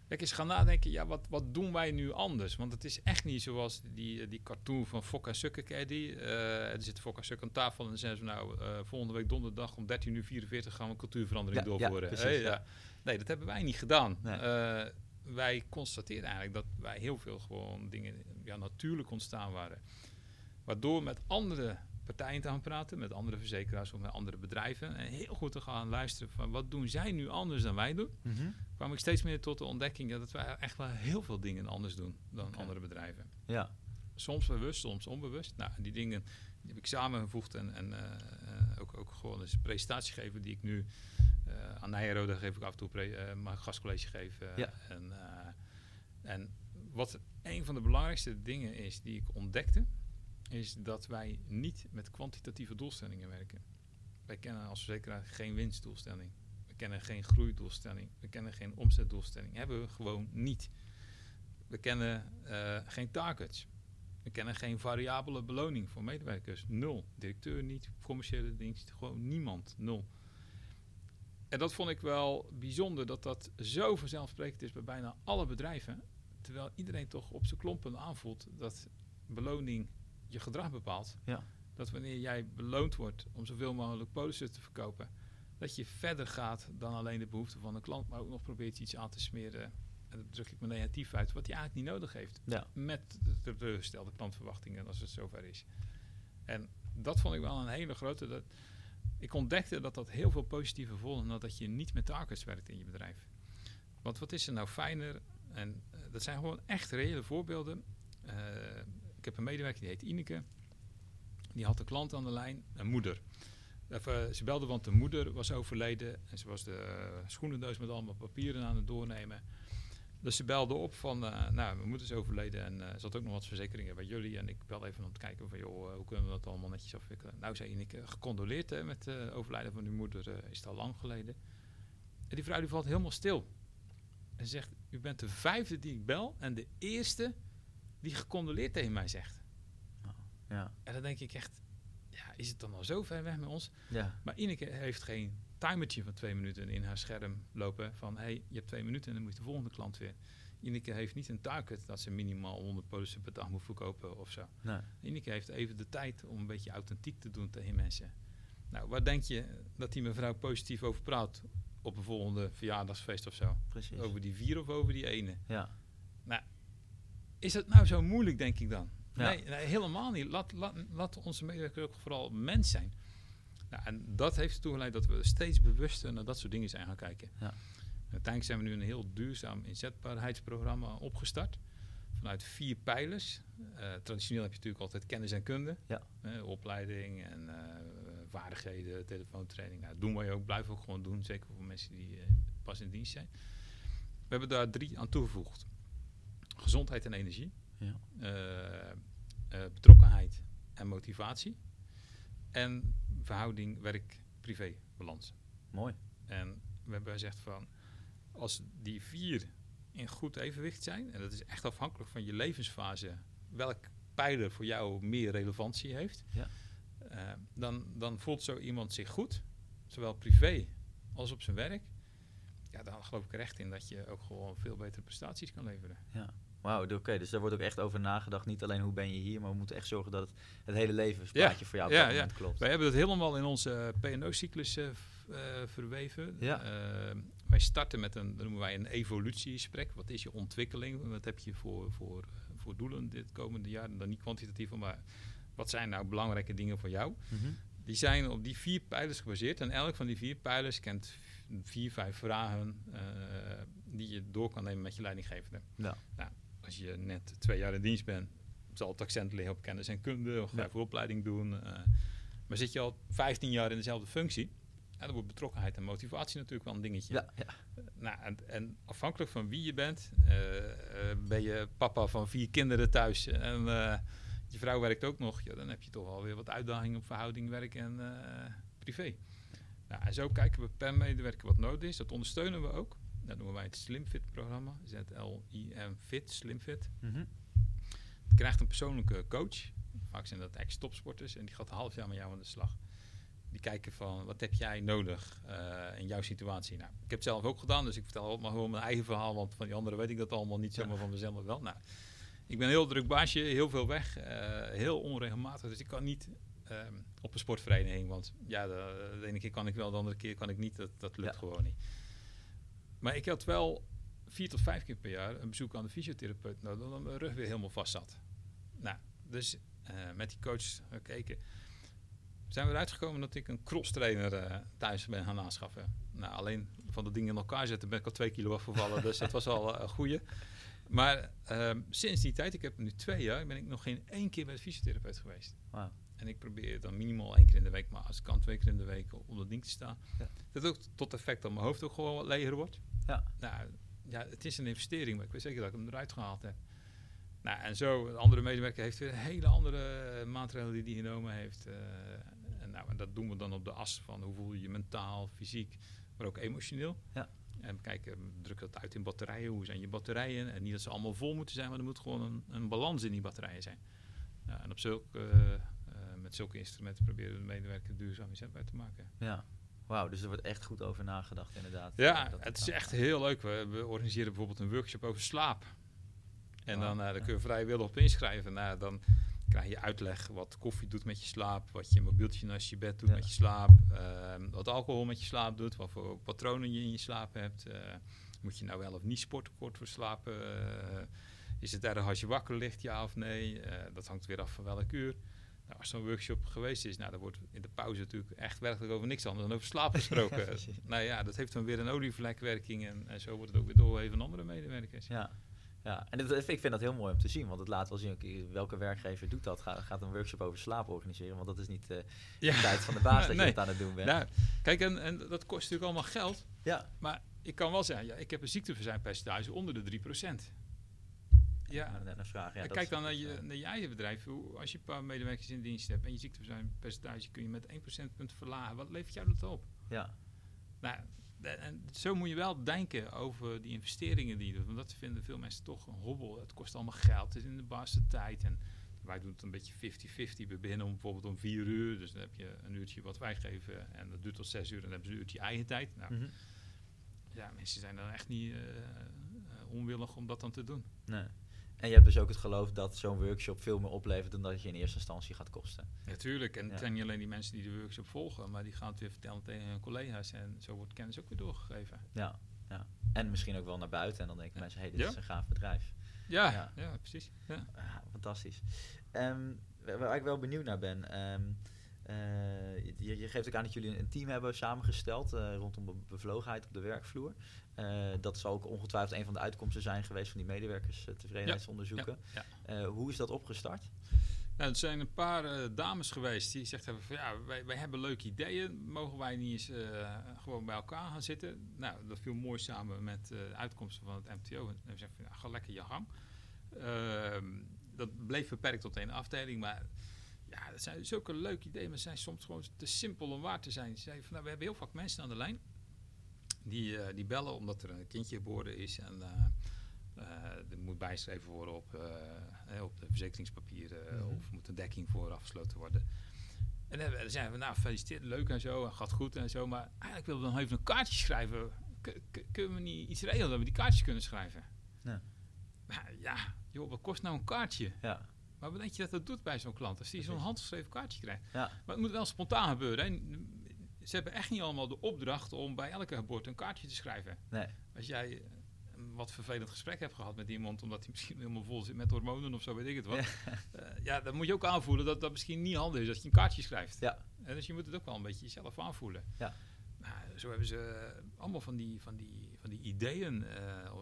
Kijk, eens gaan nadenken, ja, wat, wat doen wij nu anders? Want het is echt niet zoals die, die cartoon van Fokka Sukke, ken je die? Eh, er zit Fokka Sukke aan tafel en dan zeggen ze nou, eh, volgende week donderdag om 13 uur 44 gaan we een cultuurverandering Ja, doorvoeren. ja. ja. Nee, dat hebben wij niet gedaan. Nee. Eh, wij constateren eigenlijk dat wij heel veel gewoon dingen ja, natuurlijk ontstaan waren. Waardoor met andere partijen te gaan praten, met andere verzekeraars of met andere bedrijven. En heel goed te gaan luisteren van wat doen zij nu anders dan wij doen. Mhm. kwam ik steeds meer tot de ontdekking dat wij echt wel heel veel dingen anders doen dan andere bedrijven. Ja, Soms bewust, soms onbewust. Nou, die dingen die heb ik samengevoegd en, en eh, ook, ook gewoon eens een presentatie geven die ik nu eh, aan Nijrode geef ik af en toe eh, mijn gastcollege geef. eh, Ja. en, en wat een van de belangrijkste dingen is die ik ontdekte, is dat wij niet met kwantitatieve doelstellingen werken. Wij kennen als verzekeraar geen winstdoelstelling. We kennen geen groeidoelstelling. We kennen geen omzetdoelstelling. Hebben we gewoon niet. We kennen eh, geen targets. We kennen geen variabele beloning voor medewerkers. Nul. Directeur niet, commerciële dienst, gewoon niemand. Nul. En dat vond ik wel bijzonder dat dat zo vanzelfsprekend is bij bijna alle bedrijven. Terwijl iedereen toch op zijn klompen aanvoelt dat beloning je gedrag bepaalt. Ja. Dat wanneer jij beloond wordt om zoveel mogelijk polissen te verkopen, dat je verder gaat dan alleen de behoeften van de klant, maar ook nog probeert iets aan te smeren. En dat druk ik me negatief uit, wat je eigenlijk niet nodig heeft ja, met de teleurgestelde klantverwachtingen als het zover is. En dat vond ik wel een hele grote. Dat, ik ontdekte dat dat heel veel positieve gevolgen had dat je niet met targets werkt in je bedrijf. Want wat is er nou fijner? En eh, dat zijn gewoon echt reële voorbeelden. Eh, ik heb een medewerker die heet Ineke. Die had een klant aan de lijn, een moeder. Of, eh, ze belde want de moeder was overleden en ze was de eh, schoenendoos met allemaal papieren aan het doornemen. Dus ze belde op van, eh, nou, mijn moeder is overleden en eh, ze had ook nog wat verzekeringen bij jullie. En ik belde even om te kijken van, joh, hoe kunnen we dat allemaal netjes afwikkelen? Nou, zei Ineke, gecondoleerd met het overlijden van uw moeder, is het al lang geleden. En die vrouw die valt helemaal stil. En zegt, u bent de vijfde die ik bel en de eerste die gecondoleerd tegen mij zegt. Oh. Ja. En dan denk ik echt, ja, is het dan al zo ver weg met ons? Ja. Maar Ineke heeft geen timertje van twee minuten in haar scherm lopen van, hé, hey, je hebt twee minuten en dan moet je de volgende klant weer. Ineke heeft niet een target dat ze minimaal 100 polissen per dag moet verkopen of zo. Nee. Ineke heeft even de tijd om een beetje authentiek te doen tegen mensen. Nou, waar denk je dat die mevrouw positief over praat op een volgende verjaardagsfeest of zo? Precies. Over die vier of over die ene? Ja. Is het nou zo moeilijk, denk ik dan? Ja. Nee, nee, helemaal niet. Laat, laat, laat onze medewerkers ook vooral mens zijn. Nou, en dat heeft ertoe geleid dat we steeds bewuster naar dat soort dingen zijn gaan kijken. Ja. Uiteindelijk zijn we nu een heel duurzaam inzetbaarheidsprogramma opgestart. Vanuit vier pijlers. Eh, traditioneel heb je natuurlijk altijd kennis en kunde. Ja. Eh, opleiding en eh, vaardigheden, telefoontraining. Nou, dat doen wij ook, blijven we ook gewoon doen. Zeker voor mensen die pas in dienst zijn. We hebben daar drie aan toegevoegd. Gezondheid en energie. Ja. eh, eh, betrokkenheid en motivatie. En verhouding werk-privé balans. Mooi. En we hebben gezegd van, als die vier in goed evenwicht zijn, en dat is echt afhankelijk van je levensfase, welk pijler voor jou meer relevantie heeft, Ja. eh, dan, dan voelt zo iemand zich goed, zowel privé als op zijn werk. Ja, dan geloof ik er echt in dat je ook gewoon veel betere prestaties kan leveren. Wauw, d- oké. dus daar wordt ook echt over nagedacht. Niet alleen hoe ben je hier, maar we moeten echt zorgen dat het, het hele levensplaatje voor jou op ja, dat ja. klopt. Wij hebben het helemaal in onze PNO-cyclus eh, eh, verweven. Ja. Eh, wij starten met een, dat noemen wij een evolutiegesprek. Wat is je ontwikkeling? Wat heb je voor, voor, eh, voor doelen dit komende jaar? Dan niet kwantitatief, maar wat zijn nou belangrijke dingen voor jou? Mhm. Die zijn op die vier pijlers gebaseerd. En elk van die vier pijlers kent vier, vijf vragen eh, die je door kan nemen met je leidinggevende. Ja. Nou, als je net twee jaar in dienst bent, zal het accent liggen op kennis en kunde. Of ga je voor opleiding doen. eh. maar zit je al 15 jaar in dezelfde functie, ja, dan wordt betrokkenheid en motivatie natuurlijk wel een dingetje. Ja, ja. Nou, en, en afhankelijk van wie je bent, eh, eh, ben je papa van vier kinderen thuis en eh, je vrouw werkt ook nog, ja, dan heb je toch wel weer wat uitdagingen op verhouding werk en eh, privé. Nou, en zo kijken we per medewerker wat nodig is. Dat ondersteunen we ook. Dat noemen wij het SlimFit programma. Z-L-I-M Fit, SlimFit. Mhm. Je krijgt een persoonlijke coach. Vaak zijn dat ex-topsporters en die gaat een half jaar met jou aan de slag. Die kijken van wat heb jij nodig eh, in jouw situatie. Nou, ik heb het zelf ook gedaan, dus ik vertel maar gewoon mijn eigen verhaal, want van die anderen weet ik dat allemaal niet zomaar van mezelf wel. Nou, ik ben een heel druk baasje, heel veel weg, eh, heel onregelmatig, dus ik kan niet ehm, op een sportvereniging, want ja, de, de ene keer kan ik wel, de andere keer kan ik niet, dat, dat lukt Ja. gewoon niet. Maar ik had wel vier tot vijf keer per jaar een bezoek aan de fysiotherapeut nodig, omdat mijn rug weer helemaal vast zat. Nou, dus eh, met die coach gekeken. Zijn we eruit gekomen dat ik een cross trainer eh, thuis ben gaan aanschaffen. Nou, alleen van de dingen in elkaar zetten ben ik al twee kilo afgevallen. dus dat was al eh, een goeie. Maar ehm, sinds die tijd, ik heb nu twee jaar, ben ik nog geen één keer bij de fysiotherapeut geweest. En ik probeer dan minimaal één keer in de week, maar als het kan twee keer in de week op dat ding te staan. Ja. Dat ook tot effect dat mijn hoofd ook gewoon wat leger wordt. Ja. Nou, ja, het is een investering, maar ik weet zeker dat ik hem eruit gehaald heb. Nou, en zo, een andere medewerker heeft weer hele andere maatregelen die hij genomen heeft. eh, en, nou, en dat doen we dan op de as van hoe voel je je mentaal, fysiek, maar ook emotioneel. Ja. En kijken, druk dat uit in batterijen. Hoe zijn je batterijen? En niet dat ze allemaal vol moeten zijn, maar er moet gewoon een, een balans in die batterijen zijn. Nou, en op zulke, eh, met zulke instrumenten proberen we de medewerker duurzaam inzetbaar te maken. Ja. Wauw, dus er wordt echt goed over nagedacht inderdaad. Ja, dat het is echt heel leuk. We, we organiseren bijvoorbeeld een workshop over slaap. En dan, eh, ja. dan kun je vrijwillig op inschrijven. Nou, dan krijg je uitleg wat koffie doet met je slaap, wat je mobieltje naast je bed doet Ja. met je slaap, ehm, wat alcohol met je slaap doet, wat voor patronen je in je slaap hebt. eh, moet je nou wel of niet sporten kort voor slapen? eh, is het erg als je wakker ligt, ja of nee? Eh, dat hangt weer af van welk uur. Nou, als zo'n workshop geweest is, nou, dan wordt in de pauze natuurlijk echt werkelijk over niks anders dan over slaap gesproken. Ja, nou ja, dat heeft dan weer een olievlekwerking en, en zo wordt het ook weer doorgegeven aan andere medewerkers. Ja. Ja, en dit, ik vind dat heel mooi om te zien, want het laat wel zien welke werkgever doet dat. Gaat, gaat een workshop over slaap organiseren, want dat is niet eh, de Ja. tijd van de baas dat je het aan het doen bent. Nou, kijk, en, en dat kost natuurlijk allemaal geld. Ja, Maar ik kan wel zeggen, ja, ik heb een ziekteverzuimpercentage onder de 3%. Ja, net een vraag. Ja, kijk dan naar je, naar je eigen bedrijf. Hoe, als je een paar medewerkers in dienst hebt en je ziekteverzuimpercentage kun je met 1 procentpunt verlagen. Wat levert jou dat op? Ja, Nou, en zo moet je wel denken over die investeringen die je doet. Want dat vinden veel mensen toch een hobbel. Het kost allemaal geld. Het is in de baas de tijd. En wij doen het een beetje 50-50. We beginnen om, bijvoorbeeld om vier uur. Dus dan heb je een uurtje wat wij geven. En dat duurt tot zes uur. En dan hebben ze een uurtje eigen tijd. Nou, Mhm. ja, mensen zijn dan echt niet eh, eh, onwillig om dat dan te doen. Nee. En je hebt dus ook het geloof dat zo'n workshop veel meer oplevert dan dat je in eerste instantie gaat kosten. Natuurlijk. En het zijn niet alleen die mensen die de workshop volgen. Maar die gaan het weer vertellen tegen hun collega's. En zo wordt kennis ook weer doorgegeven. Ja, ja. En misschien ook wel naar buiten. En dan denken mensen, hé, hey, dit is een gaaf bedrijf. Ja, Ja. precies. Ja. Ah, fantastisch. Ehm, waar waar ik wel benieuwd naar ben. ehm, eh, je, je geeft ook aan dat jullie een team hebben samengesteld eh, rondom be- bevlogenheid op de werkvloer. Eh, dat zal ook ongetwijfeld een van de uitkomsten zijn geweest van die medewerkerstevredenheidsonderzoeken. Ja, Eh, hoe is dat opgestart? Nou, er zijn een paar dames geweest die gezegd hebben van ja, wij, wij hebben leuke ideeën. Mogen wij niet eens gewoon bij elkaar gaan zitten? Nou, dat viel mooi samen met de uitkomsten van het MTO. En we zeggen van ja, ga lekker je gang. Ehm, dat bleef beperkt tot één afdeling, maar ja, dat zijn zulke leuke ideeën, maar ze zijn soms gewoon te simpel om waar te zijn. Ze zeiden van nou, we hebben heel vaak mensen aan de lijn die, eh, die bellen omdat er een kindje geboren is en eh, eh, er moet bijgeschreven worden op, op de verzekeringspapieren Mhm. of moet een dekking voor afgesloten worden. En dan zeiden we, nou, gefeliciteerd, leuk en zo, en gaat goed en zo, maar eigenlijk willen we dan even een kaartje schrijven. K- kunnen we niet iets regelen dat we die kaartjes kunnen schrijven? Ja. Nou, ja, joh, wat kost nou een kaartje? Ja, Maar wat denk je dat dat doet bij zo'n klant? Als die zo'n handgeschreven kaartje krijgt. ja, Maar het moet wel spontaan gebeuren. Hè. Ze hebben echt niet allemaal de opdracht om bij elke geboorte een kaartje te schrijven. nee, Als jij een wat vervelend gesprek hebt gehad met iemand, omdat hij misschien helemaal vol zit met hormonen of zo, weet ik het wat. Ja, ja dan moet je ook aanvoelen dat dat misschien niet handig is dat je een kaartje schrijft. Ja. En dus je moet het ook wel een beetje jezelf aanvoelen. Ja. Nou, zo hebben ze allemaal van die, van die, van die ideeën, eh,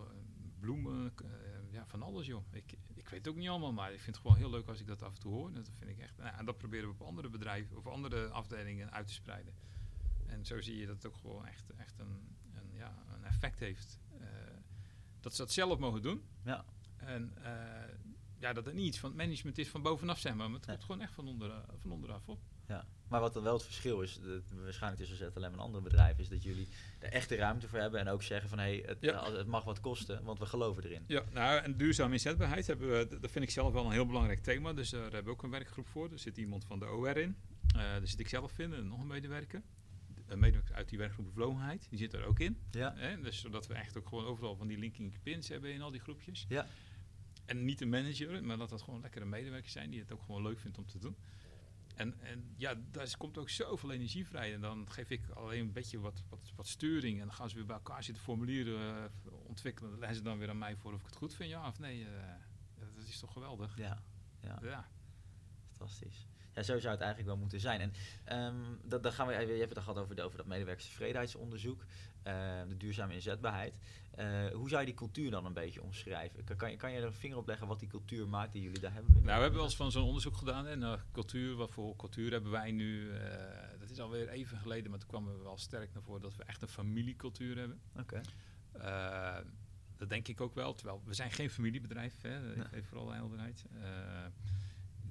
bloemen, eh, ja, van alles joh. Ik weet het ook niet allemaal, maar ik vind het gewoon heel leuk als ik dat af en toe hoor. Dat vind ik echt, nou, en dat proberen we op andere bedrijven of andere afdelingen uit te spreiden. En zo zie je dat het ook gewoon echt, echt een, een, ja, een effect heeft. eh, dat ze dat zelf mogen doen. ja, En eh, ja, dat het niet iets van het management is van bovenaf, zeg maar. Maar het Nee. komt gewoon echt van, onder, van onderaf op. ja. Maar wat dan wel het verschil is, de, waarschijnlijk tussen ZLM en andere bedrijven, is dat jullie er echte ruimte voor hebben en ook zeggen van hé, hey, het, Ja. als- het mag wat kosten, want we geloven erin. Ja, nou, en duurzame inzetbaarheid hebben we, dat- vind ik zelf wel een heel belangrijk thema. Dus daar hebben we ook een werkgroep voor. Er zit iemand van de OR in. Eh daar zit ik zelf in en nog een medewerker. Een medewerker uit die werkgroep bevlogenheid, die zit er ook in. Ja, Hè? Dus zodat we echt ook gewoon overal van die linking pins hebben in al die groepjes. ja, En niet een manager, maar dat dat gewoon lekkere medewerkers zijn die het ook gewoon leuk vindt om te doen. En, en ja, daar komt ook zoveel energie vrij. En dan geef ik alleen een beetje wat, wat, wat sturing. En dan gaan ze weer bij elkaar zitten formulieren eh, ontwikkelen. Dan ze dan weer aan mij voor of ik het goed vind, ja of nee. eh, dat is toch geweldig. ja, ja. Ja. Fantastisch. Ja, zo zou het eigenlijk wel moeten zijn. En ehm, dat, dan gaan we, even- je hebt het al gehad over, over dat medewerkerstevredenheidsonderzoek, eh, de duurzame inzetbaarheid. Eh, hoe zou je die cultuur dan een beetje omschrijven? Kan, kan, je, kan je er een vinger op leggen wat die cultuur maakt die jullie daar hebben? Nou, we hebben wel eens van zo'n onderzoek gedaan. En uh, cultuur, wat voor cultuur hebben wij nu? eh, dat is alweer even geleden, maar toen kwamen we wel sterk naar voren dat we echt een familiecultuur hebben. Oké. Eh, dat denk ik ook wel. Terwijl we zijn geen familiebedrijf, hè. Nee. Ik geef vooral de helderheid.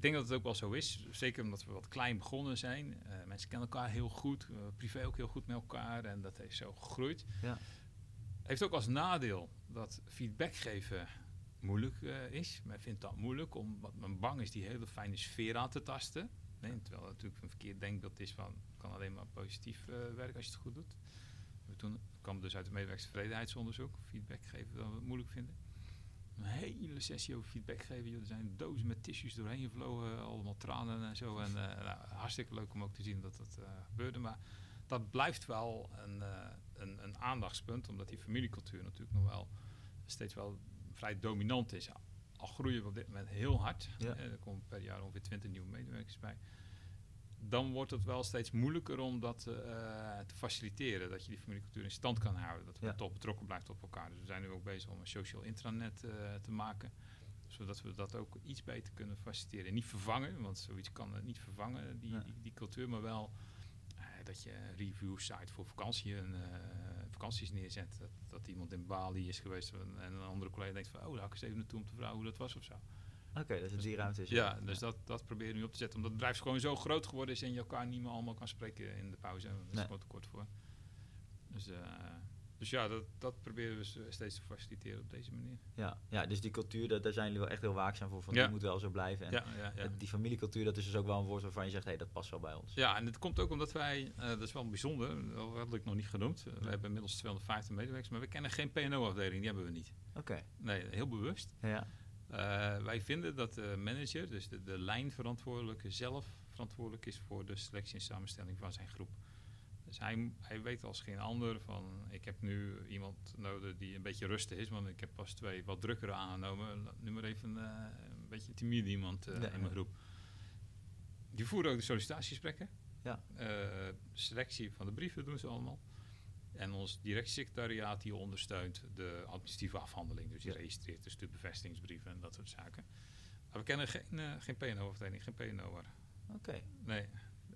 Ik denk dat het ook wel zo is. Zeker omdat we wat klein begonnen zijn. Eh, mensen kennen elkaar heel goed. eh, privé ook heel goed met elkaar. En dat heeft zo gegroeid. Ja. Heeft ook als nadeel dat feedback geven moeilijk eh, is. Men vindt dat moeilijk omdat men bang is die hele fijne sfeer aan te tasten. Nee, terwijl het natuurlijk een verkeerd denkbeeld is van het kan alleen maar positief werken als je het goed doet. Toen kwam dus uit het medewerkerstevredenheidsonderzook, feedback geven dat we het moeilijk vinden. Een hele sessie over feedback geven. joh. Er zijn dozen met tissues doorheen gevlogen, allemaal tranen en zo. En eh, nou, hartstikke leuk om ook te zien dat dat eh, gebeurde. Maar dat blijft wel een, eh, een, een aandachtspunt, omdat die familiecultuur natuurlijk nog wel steeds wel vrij dominant is. Al groeien we op dit moment heel hard. Ja. Er komen per jaar ongeveer 20 nieuwe medewerkers bij. Dan wordt het wel steeds moeilijker om dat eh, te faciliteren. Dat je die familiecultuur in stand kan houden. Dat we Ja. toch betrokken blijft op elkaar. Dus we zijn nu ook bezig om een social intranet eh, te maken. Zodat we dat ook iets beter kunnen faciliteren. Niet vervangen, want zoiets kan het niet vervangen, die, Ja. die, die cultuur. Maar wel eh, dat je een review site voor vakantie en, eh, vakanties neerzet. Dat, dat iemand in Bali is geweest en en een andere collega denkt van... oh, daar ga ik eens even naartoe om te vragen hoe dat was of zo. Oké, dus die ruimte is. Ja, dus dat, dat proberen we nu op te zetten. Omdat het bedrijf gewoon zo groot geworden is en je elkaar niet meer allemaal kan spreken in de pauze. Daar is Nee. gewoon te kort voor. Dus eh, Dus ja, dat, dat proberen we steeds te faciliteren op deze manier. Ja, ja dus die cultuur, dat, daar zijn jullie wel echt heel waakzaam voor. Van Ja. die moet wel zo blijven. En Ja, ja, ja. die familiecultuur, dat is dus ook wel een woord waarvan je zegt, hé, dat past wel bij ons. Ja, en het komt ook omdat wij, eh, dat is wel bijzonder, dat had ik nog niet genoemd. We hebben inmiddels 250 medewerkers, maar we kennen geen PNO-afdeling, die hebben we niet. Oké, Nee, heel bewust. ja. Eh, wij vinden dat de manager, dus de, de lijnverantwoordelijke, zelf verantwoordelijk is voor de selectie en samenstelling van zijn groep. Dus hij, hij weet als geen ander van, ik heb nu iemand nodig die een beetje rustig is, want ik heb pas twee wat drukkere aangenomen. Nu maar even eh, een beetje timide iemand eh, in mijn groep. Die voeren ook de sollicitatiegesprekken. Ja. Selectie van de brieven doen ze allemaal. En ons directiesecretariaat die ondersteunt de administratieve afhandeling. Dus die registreert dus de bevestigingsbrieven en dat soort zaken. Maar we kennen geen, eh, geen PNO-afdeling, geen PNO'er. Oké, Nee,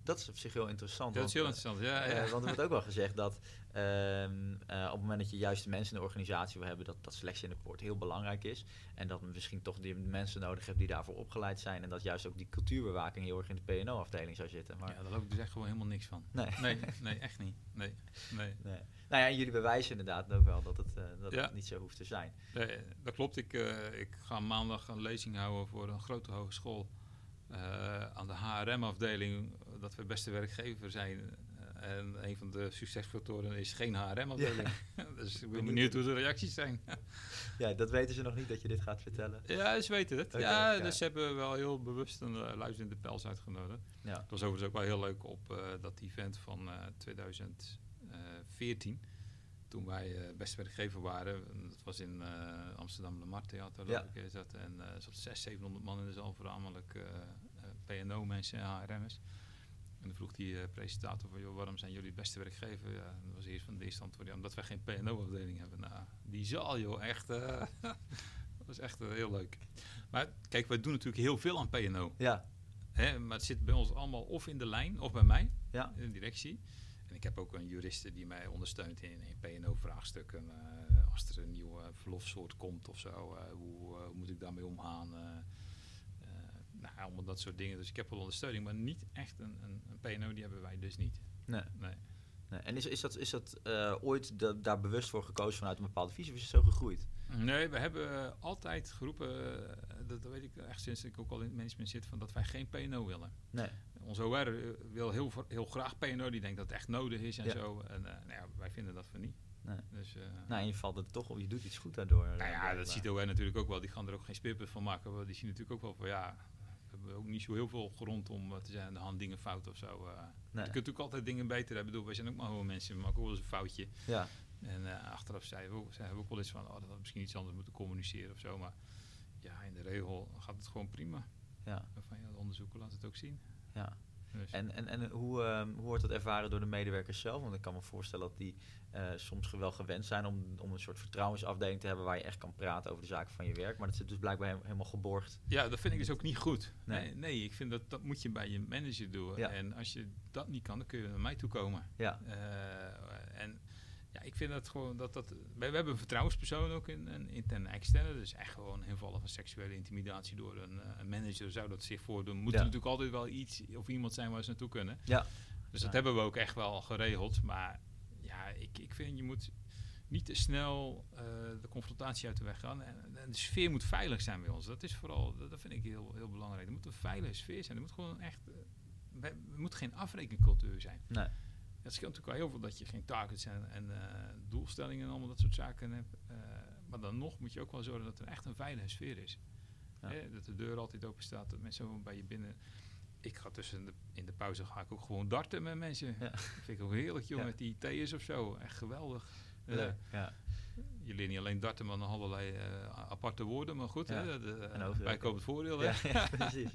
dat is op zich heel interessant. dat is heel want, interessant. Ja, eh, ja. eh, want er wordt ook wel gezegd dat ehm, eh, op het moment dat je juist de mensen in de organisatie wil hebben, dat, dat selectie in de poort heel belangrijk is. En dat misschien toch die mensen nodig hebt die daarvoor opgeleid zijn. En dat juist ook die cultuurbewaking heel erg in de PNO-afdeling zou zitten. Maar ja, daar ik dus echt gewoon helemaal niks van. nee. Nee, nee, echt niet. Nee, nee. nee. Nou ja, en jullie bewijzen inderdaad ook wel dat het, eh, dat Ja. het niet zo hoeft te zijn. Nee, dat klopt. Ik, eh, ik ga maandag een lezing houden voor een grote hogeschool eh, aan de HRM-afdeling. Dat we beste werkgever zijn. Eh, en een van de succesfactoren is geen HRM-afdeling. dus ik ben Benieuwd. hoe de reacties zijn. Ja, dat weten ze nog niet dat je dit gaat vertellen. ja, ze weten het. Ja, ja. dus ze hebben wel heel bewust een uh, luister in de pels uitgenodigd. Ja. Het was overigens ook wel heel leuk op eh, dat event van eh 2014. Toen wij eh beste werkgever waren. En Dat was in eh, Amsterdam de Theater. Ja. ik, dat. En eh, er zat 600, 700 man in de zaal, voornamelijk PNO-mensen en HRM'ers. En dan vroeg die presentator van, joh, waarom zijn jullie het beste werkgever? Ja, dat was eerst van de eerste antwoord, ja, omdat wij geen PNO-afdeling hebben. Nou, die zaal, joh, echt, dat was echt heel leuk. Maar kijk, wij doen natuurlijk heel veel aan PNO. Ja, Hè, maar het zit bij ons allemaal of in de lijn of bij mij, ja. in de directie. En ik heb ook een juriste die mij ondersteunt in, in PNO-vraagstukken. eh, als er een nieuwe verlofsoort komt of zo, eh, hoe, eh, hoe moet ik daarmee omgaan? nou, allemaal dat soort dingen. Dus ik heb wel ondersteuning, maar niet echt een, een, een PNO, die hebben wij dus niet. Nee. Nee. Nee. En is, is dat, is dat eh, ooit da- daar bewust voor gekozen vanuit een bepaalde visie of is het zo gegroeid? Nee, we hebben eh, altijd geroepen, eh, dat, weet ik echt sinds ik ook al in het management zit, van dat wij geen PNO willen. Nee. Onze OR wil heel, heel graag PNO, die denkt dat het echt nodig is en Ja. zo. En nou ja, wij vinden dat van niet. Nee. Dus, eh, Nou, in je valt het toch op, je doet iets goed daardoor. nou ja, dat ziet OR natuurlijk ook wel. Die gaan er ook geen spipper van maken. Die zien natuurlijk ook wel van ja, ook niet zo heel veel grond om eh, te zijn aan de hand dingen fout of zo. eh. Nee. Je kunt natuurlijk altijd dingen beter hebben. Bedoel, wij zijn ook maar gewoon mensen, we maken wel eens een foutje. Ja, En eh, achteraf zeiden we, ook, zeiden we ook wel eens van, oh, dat had misschien iets anders moeten communiceren of zo. Maar ja, in de regel gaat het gewoon prima. ja, Van ja, de onderzoeken laten het ook zien. ja. Dus, En, en, en hoe, ehm, hoe wordt dat ervaren door de medewerkers zelf? Want ik kan me voorstellen dat die eh, soms wel gewend zijn om, om een soort vertrouwensafdeling te hebben waar je echt kan praten over de zaken van je werk. Maar dat zit dus blijkbaar he- helemaal geborgd. ja, dat vind ik dus ook niet goed. Nee. Nee, nee ik vind dat dat moet je bij je manager doen. Ja. En als je dat niet kan, dan kun je naar mij toe komen. Ja, Eh, en ja, ik vind dat gewoon dat dat. Wij, we hebben een vertrouwenspersoon ook in, een interne en externe. Dus echt gewoon in gevallen van seksuele intimidatie door een, eh, een manager zou dat zich voordoen. Moet Ja. er natuurlijk altijd wel iets of iemand zijn waar ze naartoe kunnen. ja, Dus dat Ja. hebben we ook echt wel geregeld. Maar ja, ik, ik vind je moet niet te snel eh, de confrontatie uit de weg gaan. En, en de sfeer moet veilig zijn bij ons. Dat is vooral, dat, dat vind ik heel, heel belangrijk. Er moet een veilige sfeer zijn. Er moet gewoon echt. wij- er moet geen afrekencultuur zijn. nee, Het scheelt natuurlijk wel heel veel dat je geen targets en, en eh, doelstellingen en allemaal dat soort zaken hebt. Eh, maar dan nog moet je ook wel zorgen dat er echt een veilige sfeer is. Ja. Hè, dat de deur altijd open staat, dat mensen gewoon bij je binnen. Ik ga tussen de, in de pauze ga ik ook gewoon darten met mensen. Ja. Dat vind ik ook heerlijk, joh, Ja. met die thee's of zo. Echt geweldig. Eh, leuk. Ja, je leert niet alleen darten, maar nog allerlei eh, aparte woorden. Maar goed, Ja. hè, de, En overwerken. bijkomend voordeel. hè. ja, ja, precies.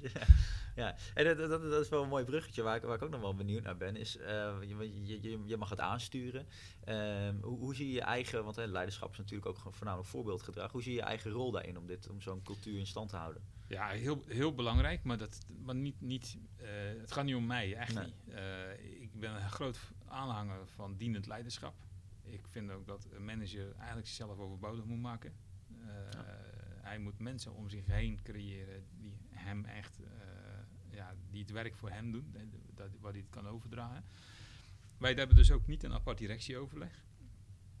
Ja. En dat, dat, dat is wel een mooi bruggetje waar ik, waar ik ook nog wel benieuwd naar ben. Is, eh, je, je, je, mag het aansturen. Ehm, hoe, hoe zie je je eigen, want hè, leiderschap is natuurlijk ook voornamelijk voorbeeldgedrag. Hoe zie je je eigen rol daarin om, dit, om zo'n cultuur in stand te houden? Ja, heel, heel belangrijk, maar, dat, maar niet, niet, eh, het gaat niet om mij, echt Nee. niet. Eh, ik ben een groot aanhanger van dienend leiderschap. Ik vind ook dat een manager eigenlijk zichzelf overbodig moet maken. Eh, Hij moet mensen om zich heen creëren die hem echt, eh, ja, die het werk voor hem doen, dat, waar hij het kan overdragen. Wij hebben dus ook niet een apart directieoverleg.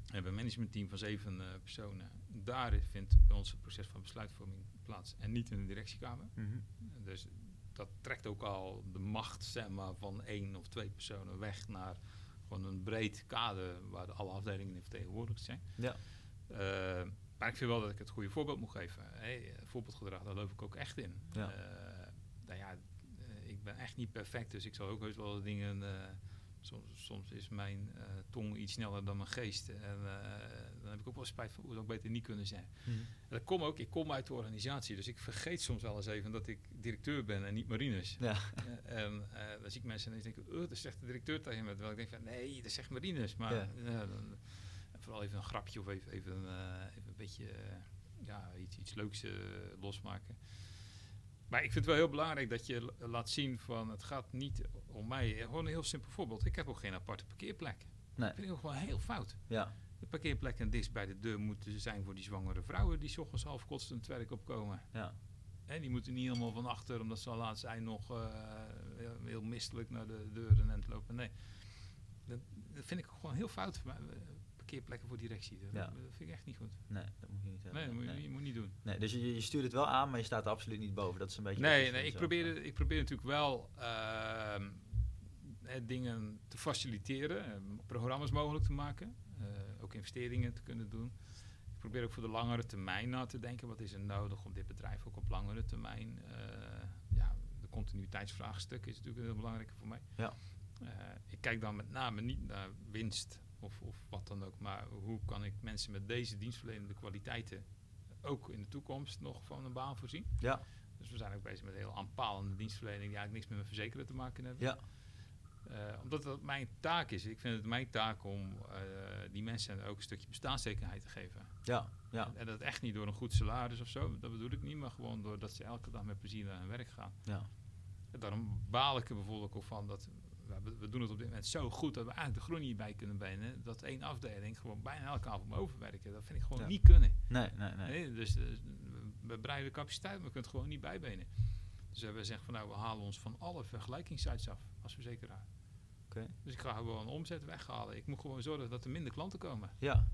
We hebben een managementteam van zeven eh, personen. Daar vindt bij ons het proces van besluitvorming plaats en niet in de directiekamer. Mhm. Dus dat trekt ook al de macht zeg maar, van één of twee personen weg naar gewoon een breed kader waar alle afdelingen in vertegenwoordigd zijn. Ja. Eh, maar ik vind wel dat ik het goede voorbeeld moet geven. Hey, voorbeeldgedrag, daar geloof ik ook echt in. Ja. Eh, nou ja, eh, ik ben echt niet perfect, dus ik zal ook heus wel dingen. Soms, soms is mijn eh, tong iets sneller dan mijn geest. En eh, dan heb ik ook wel spijt van hoe het ook beter niet kunnen zijn. Mhm. En dat kom ook, ik kom uit de organisatie, dus ik vergeet soms wel eens even dat ik directeur ben en niet Marines. Ja. En eh, dan zie ik mensen en die denken, oh, dat echt de directeur tegen me. Terwijl ik denk van, nee, dat echt Marines. Maar Ja. dan, vooral even een grapje of even, even, even een beetje ja, iets, iets leuks losmaken. Maar ik vind het wel heel belangrijk dat je laat zien van, het gaat niet om mij. Eh, Gewoon een heel simpel voorbeeld. Ik heb ook geen aparte parkeerplek. Nee. Dat vind ik ook gewoon heel fout. Ja. De parkeerplekken dichtst bij de deur moeten zijn voor die zwangere vrouwen die 's ochtends half kotstend het werk opkomen. Ja. Hè, die moeten niet helemaal van achter, omdat ze al laat zijn, nog eh, heel- mistelijk naar de deur en het lopen. Nee, dat, dat vind ik gewoon heel fout. Parkeerplekken voor directie, dat, Ja. dat vind ik echt niet goed. Nee, dat moet je niet hebben. Nee, moet je, nee. je moet niet doen. Nee, dus je, je stuurt het wel aan, maar je staat er absoluut niet boven. Dat is een beetje... Nee, nee ik, probeer, ik probeer natuurlijk wel hè, dingen te faciliteren, eh, programma's mogelijk te maken, eh, ook investeringen te kunnen doen. Ik probeer ook voor de langere termijn na te denken. Wat is er nodig om dit bedrijf ook op langere termijn... eh, ja, de continuïteitsvraagstuk is natuurlijk heel belangrijk voor mij. Ja. Ik kijk dan met name niet naar winst of, of wat dan ook, maar hoe kan ik mensen met deze dienstverlenende kwaliteiten ook in de toekomst nog van een baan voorzien? Ja. Dus we zijn ook bezig met heel aanpalende dienstverlening die eigenlijk niks met mijn verzekeren te maken hebben. Ja. Eh, omdat dat mijn taak is. Ik vind het mijn taak om eh, die mensen ook een stukje bestaanszekerheid te geven. Ja. Ja. En dat echt niet door een goed salaris of zo, dat bedoel ik niet, maar gewoon doordat ze elke dag met plezier naar hun werk gaan. Ja. En daarom baal ik er bijvoorbeeld ook van dat we, we doen het op dit moment zo goed dat we eigenlijk de groen niet bij kunnen benen. Dat één afdeling gewoon bijna elke avond overwerken. Dat vind ik gewoon Ja. niet kunnen. Nee, nee, nee. Nee, dus eh, we- breiden de capaciteit, maar we kunnen het gewoon niet bijbenen. Dus we zeggen van nou, we halen ons van alle vergelijkingssites af als verzekeraar. Oké. Dus ik ga gewoon omzet weghalen. Ik moet gewoon zorgen dat er minder klanten komen. Ja.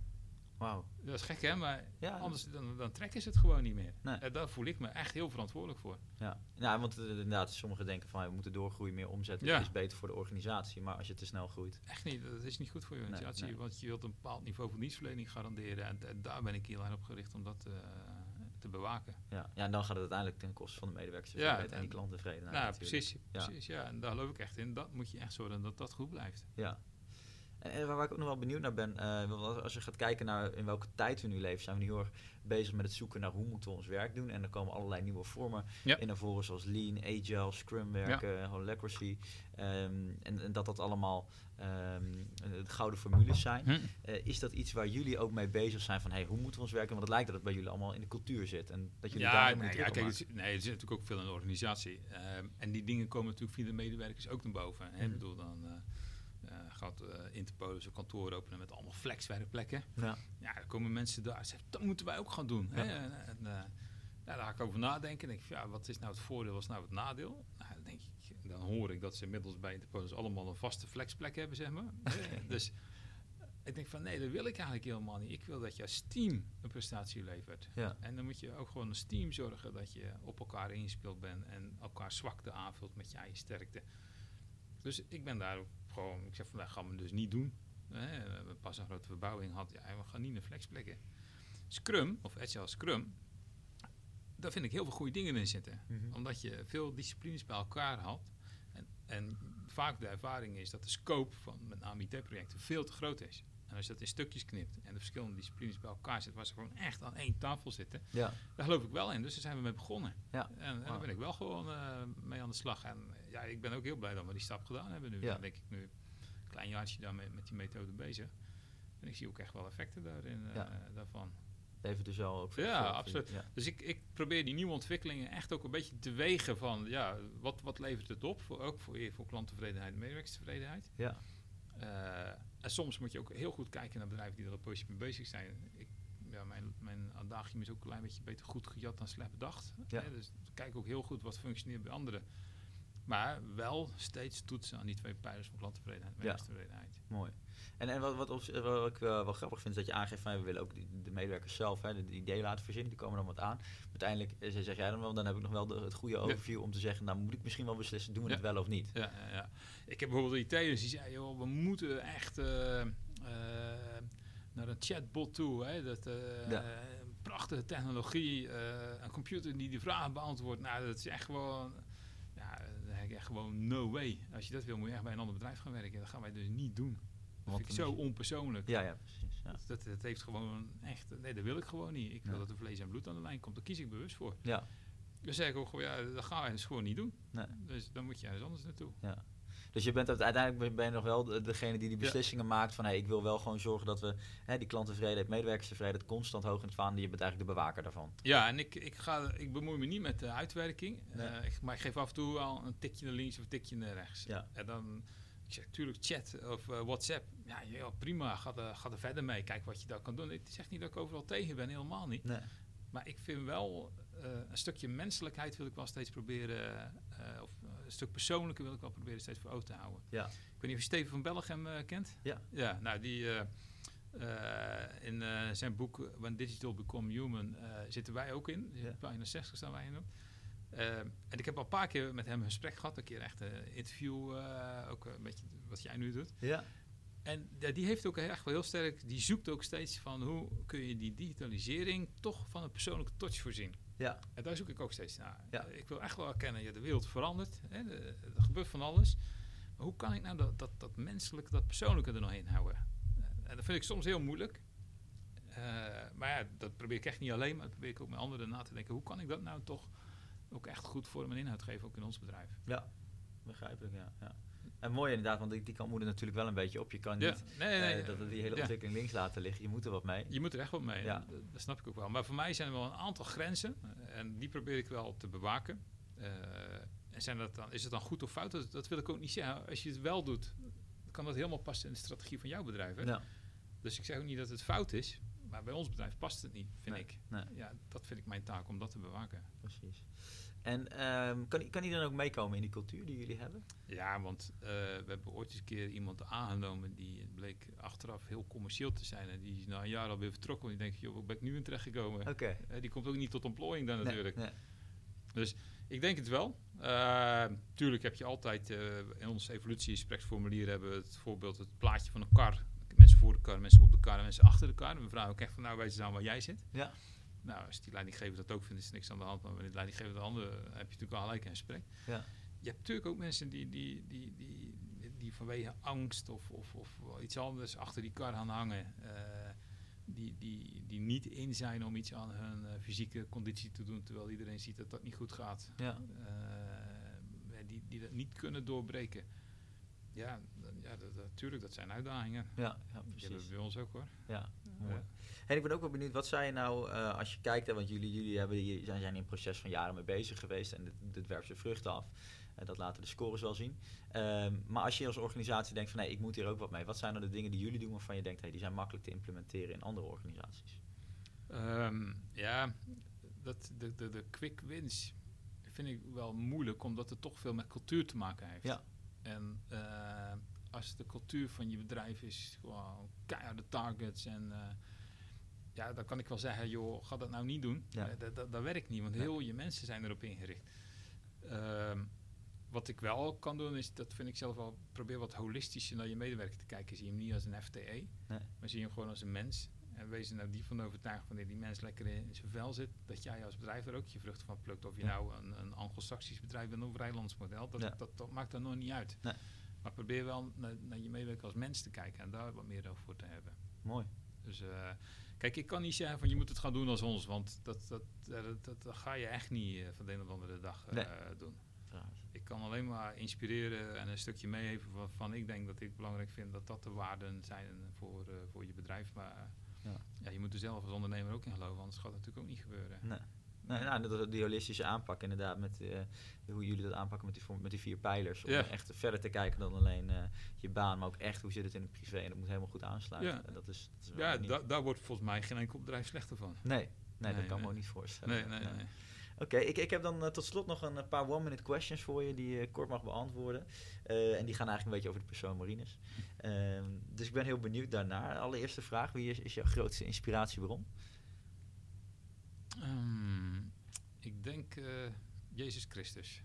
Wauw. Dat is gek hè, maar Ja. anders dan, dan trekken ze het gewoon niet meer. Nee. En daar voel ik me echt heel verantwoordelijk voor. Ja. ja, want eh, inderdaad, sommigen denken van, we moeten doorgroeien, meer omzetten. Ja. Dat is beter voor de organisatie. Maar als je te snel groeit... Echt niet, dat is niet goed voor je organisatie. nee. Want je wilt een bepaald niveau van dienstverlening garanderen. En, en daar ben ik heel erg op gericht om dat eh, te bewaken. Ja. ja, en dan gaat het uiteindelijk ten koste van de medewerkers Ja, en die en- klanttevredenheid nou, natuurlijk. precies, Ja. precies. Ja. en daar geloof ik echt in. Dat moet je echt zorgen dat dat goed blijft. Ja. En, waar ik ook nog wel benieuwd naar ben, eh, als je gaat kijken naar in welke tijd we nu leven, zijn we nu heel erg bezig met het zoeken naar hoe moeten we ons werk doen. En er komen allerlei nieuwe vormen Ja. in naar voren, zoals Lean, Agile, Scrum werken, Holacracy. Ehm, en, en dat dat allemaal eh, de gouden formules zijn. Eh, is dat iets waar jullie ook mee bezig zijn van, hey, hoe moeten we ons werken? Want het lijkt dat het bij jullie allemaal in de cultuur zit. En dat jullie daar Ja, nee, ja kijk, het, nee, er zit natuurlijk ook veel in de organisatie. Ehm, en die dingen komen natuurlijk via de medewerkers ook naar boven. Hè. Mhm. Ik bedoel, dan eh, eh, gaat eh Interpol zijn kantoor openen met allemaal flexwerkplekken. Ja. Ja, dan komen mensen daar en zeggen, dat moeten wij ook gaan doen. Hè? En, en, eh, ja, daar ga ik over nadenken. denk ik, ja, wat is nou het voordeel, wat is nou het nadeel? Nou, dan, denk ik, dan hoor ik dat ze inmiddels bij Interpolis allemaal een vaste flexplek hebben, zeg maar. Hè, dus ik denk van, nee, dat wil ik eigenlijk helemaal niet. Ik wil dat je als team een prestatie levert. Ja. En dan moet je ook gewoon als team zorgen dat je op elkaar ingespeeld bent en elkaar zwakte aanvult met je eigen sterkte. Dus ik ben daar ook gewoon, ik zeg van, dat gaan we dus niet doen. Hè, we hebben pas een grote verbouwing gehad, ja, we gaan niet naar flexplekken. Scrum, of Agile Scrum, daar vind ik heel veel goede dingen in zitten. Mhm. Omdat je veel disciplines bij elkaar had. En, en vaak de ervaring is dat de scope van met name IT-projecten veel te groot is. En als je dat in stukjes knipt en de verschillende disciplines bij elkaar zit, waar ze gewoon echt aan één tafel zitten, Ja. daar geloof ik wel in. Dus daar zijn we mee begonnen. Ja. En, en daar ben ik wel gewoon eh, mee aan de slag. En ja, ik ben ook heel blij dat we die stap gedaan hebben nu. Ja. Dan denk ik nu een klein jaartje daarmee met die methode bezig. En ik zie ook echt wel effecten daarin, eh, Ja. daarvan. Levert dus wel ook Ja, absoluut. Ja. Dus ik, ik probeer die nieuwe ontwikkelingen echt ook een beetje te wegen van, ja, wat, wat levert het op? Voor, ook voor, voor klanttevredenheid en medewerkerstevredenheid. Ja. Eh, en soms moet je ook heel goed kijken naar bedrijven die er al positief mee bezig zijn. Ik, ja, mijn, mijn adagium is ook een klein beetje beter goed gejat dan slecht bedacht. Ja. Hè, dus kijk ook heel goed wat functioneert bij anderen. Maar wel steeds toetsen aan die twee pijlers van klanttevredenheid en Ja. werkstevredenheid. Mooi. En, en wat, wat, op, wat ik wel, wel grappig vind, is dat je aangeeft van we willen ook die- de medewerkers zelf hè, de, de ideeën laten verzinnen, die komen dan wat aan. Uiteindelijk eh, zeg jij dan wel, dan heb ik nog wel de, het goede overview om te zeggen, nou moet ik misschien wel beslissen, doen we Ja. het wel of niet. Ja, ja, ja. Ik heb bijvoorbeeld IT'ers die zeiden, joh, we moeten echt eh, eh, naar een chatbot toe. Hè? Dat, eh. Prachtige technologie, eh, een computer die die vragen beantwoordt. Nou, dat is echt gewoon, ik echt gewoon no way. Als je dat wil, moet je echt bij een ander bedrijf gaan werken. Dat gaan wij dus niet doen. Dat Want vind ik zo onpersoonlijk. Ja, ja, precies. Ja. Dat, dat heeft gewoon echt, nee, dat wil ik gewoon niet. Ik wil Ja. dat er vlees en bloed aan de lijn komt. Daar kies ik bewust voor. ja. Dan zeg ik ook gewoon, ja, dat gaan wij dus gewoon niet doen. Nee. Dus dan moet je ergens anders naartoe. Dus je bent uiteindelijk ben- je nog wel de- degene die die Ja. beslissingen maakt van hey, ik wil wel gewoon zorgen dat we hè, die klanttevredenheid, medewerkerstevredenheid constant hoog in het vaandel. Je bent eigenlijk de bewaker daarvan. Ja, en ik, ik, ga, ik bemoei me niet met de uitwerking. Nee. Eh, ik, maar ik geef af en toe al een tikje naar links of een tikje naar rechts. Ja. En dan, ik zeg natuurlijk chat of eh, WhatsApp. Ja, prima, ga er, ga er verder mee. Kijk wat je daar kan doen. Is echt niet dat ik overal tegen ben, helemaal niet. Nee. Maar ik vind wel eh, een stukje menselijkheid wil ik wel steeds proberen. of stuk persoonlijke wil ik wel proberen steeds voor ogen te houden. Ja. Ik weet niet of je Steven van Bellegem eh, kent. Ja. Ja, nou die eh, eh, in zijn boek When Digital Become Human zitten wij ook in. Ja. Pagina 60 staan wij in. en ik heb al een paar keer met hem een gesprek gehad. Een keer echt een interview, ook een beetje wat jij nu doet. Ja. En ja, die heeft ook echt wel heel sterk, die zoekt ook steeds van hoe kun je die digitalisering toch van een persoonlijke touch voorzien. Ja. En daar zoek ik ook steeds naar. Ja. Ik wil echt wel erkennen, ja, de wereld verandert, hè, de- er gebeurt van alles. Maar hoe kan ik nou dat, dat, dat menselijke, dat persoonlijke er nog in houden? Eh, en dat vind ik soms heel moeilijk. Eh, maar ja, dat probeer ik echt niet alleen, maar dat probeer ik ook met anderen na te denken. Hoe kan ik dat nou toch ook echt goed vorm en inhoud geven, ook in ons bedrijf? Ja. Begrijpelijk, ja. ja. En mooi inderdaad, want die, die kant moet er natuurlijk wel een beetje op. Je kan Ja, niet nee, nee, eh, dat we die hele ja. ontwikkeling links laten liggen. Je moet er wat mee. Je moet er echt wat mee. Ja. Dat, dat snap ik ook wel. Maar voor mij zijn er wel een aantal grenzen. eh, En die probeer ik wel te bewaken. Eh, en zijn dat dan, is het dan goed of fout? Dat, dat wil ik ook niet zeggen. Als je het wel doet, kan dat helemaal passen in de strategie van jouw bedrijf. Hè? Ja. Dus ik zeg ook niet dat het fout is. Maar bij ons bedrijf past het niet, vind Nee, ik. nee. Ja, dat vind ik mijn taak om dat te bewaken. Precies. En ehm, kan, kan die dan ook meekomen in die cultuur die jullie hebben? Ja, want eh, we hebben ooit eens een keer iemand aangenomen die bleek achteraf heel commercieel te zijn. En die is na een jaar alweer vertrokken. En die denkt, joh, waar ben ik nu in terecht gekomen? Eh, die komt ook niet tot ontplooiing dan Nee, natuurlijk. nee. Ik denk het wel. Eh, tuurlijk heb je altijd eh, in ons evolutiegespreksformulier hebben we het voorbeeld het plaatje van een kar. Mensen voor de kar, mensen op de kar en mensen achter de kar. En we vragen ook echt van nou weet je dan waar jij zit. Ja. Nou, als die leidinggever dat ook vindt, is er niks aan de hand. Maar wanneer de leidinggever de andere, heb je natuurlijk al gelijk een gesprek. Ja. Je hebt natuurlijk ook mensen die, die, die, die, die vanwege angst of, of, of iets anders achter die kar gaan hangen. eh, die, die, die niet in zijn om iets aan hun eh, fysieke conditie te doen, terwijl iedereen ziet dat dat niet goed gaat. Ja. Eh, die, die dat niet kunnen doorbreken. Ja, ja dat, dat, zijn uitdagingen. Ja, ja, Die hebben precies. we bij ons ook hoor. Ja, mooi. Ja. En ik ben ook wel benieuwd, wat zei je nou eh, als je kijkt, hè, want jullie, jullie hebben hier, zijn, zijn in een proces van jaren mee bezig geweest en dit, dit werpt zijn vruchten af. En dat laten de scores wel zien. Ehm, maar als je als organisatie denkt van nee, ik moet hier ook wat mee. Wat zijn nou de dingen die jullie doen waarvan je denkt, hey, die zijn makkelijk te implementeren in andere organisaties? Ehm, ja, dat, de, de, de quick wins vind ik wel moeilijk, omdat het toch veel met cultuur te maken heeft. Ja. En eh, als de cultuur van je bedrijf is gewoon keiharde targets en eh, ja, dan kan ik wel zeggen, joh, ga dat nou niet doen. Ja. Eh, dat, dat, dat werkt niet, want Nee. heel je mensen zijn erop ingericht. Ehm, wat ik wel kan doen, is dat vind ik zelf wel, probeer wat holistischer naar je medewerker te kijken. Zie je hem niet als een FTE, maar zie je hem gewoon als een mens. En wees er nou die van overtuigd wanneer die mens lekker in zijn vel zit, dat jij als bedrijf er ook je vruchten van plukt. Of je Ja. nou een, een Anglo-Saxisch bedrijf bent of een Vrijlands model, dat, Ja. dat, dat maakt er nog niet uit. Nee. Maar probeer wel naar, naar je medewerker als mens te kijken en daar wat meer over te hebben. Mooi. Dus eh, kijk, ik kan niet zeggen van je moet het gaan doen als ons, want dat, dat, dat, dat, dat ga je echt niet eh, van de een op de andere dag eh, Nee. doen. Trouwens. Ik kan alleen maar inspireren en een stukje meegeven waarvan ik denk dat ik belangrijk vind dat dat de waarden zijn voor, voor je bedrijf. Maar Ja. ja. je moet er zelf als ondernemer ook in geloven, anders gaat het natuurlijk ook niet gebeuren. Nee. Nee, nou, dat- die holistische aanpak inderdaad, met eh, hoe jullie dat aanpakken met die, met die vier pijlers. Om echt verder te kijken dan alleen eh, je baan, maar ook echt hoe zit het in het privé. En dat moet helemaal goed aansluiten. Ja. En dat is, dat is Ja, da- daar wordt volgens mij geen enkel bedrijf slechter van. Nee, nee, dat kan me ook niet voorstellen. Nee, nee, nee. Oké, ik, ik heb dan eh, tot slot nog een paar one-minute questions voor je die je kort mag beantwoorden. En die gaan eigenlijk een beetje over de persoon Marines. Ehm, dus ik ben heel benieuwd daarnaar. Allereerste vraag, wie is, is jouw grootste inspiratiebron? Ehm, ik denk eh, Jezus Christus.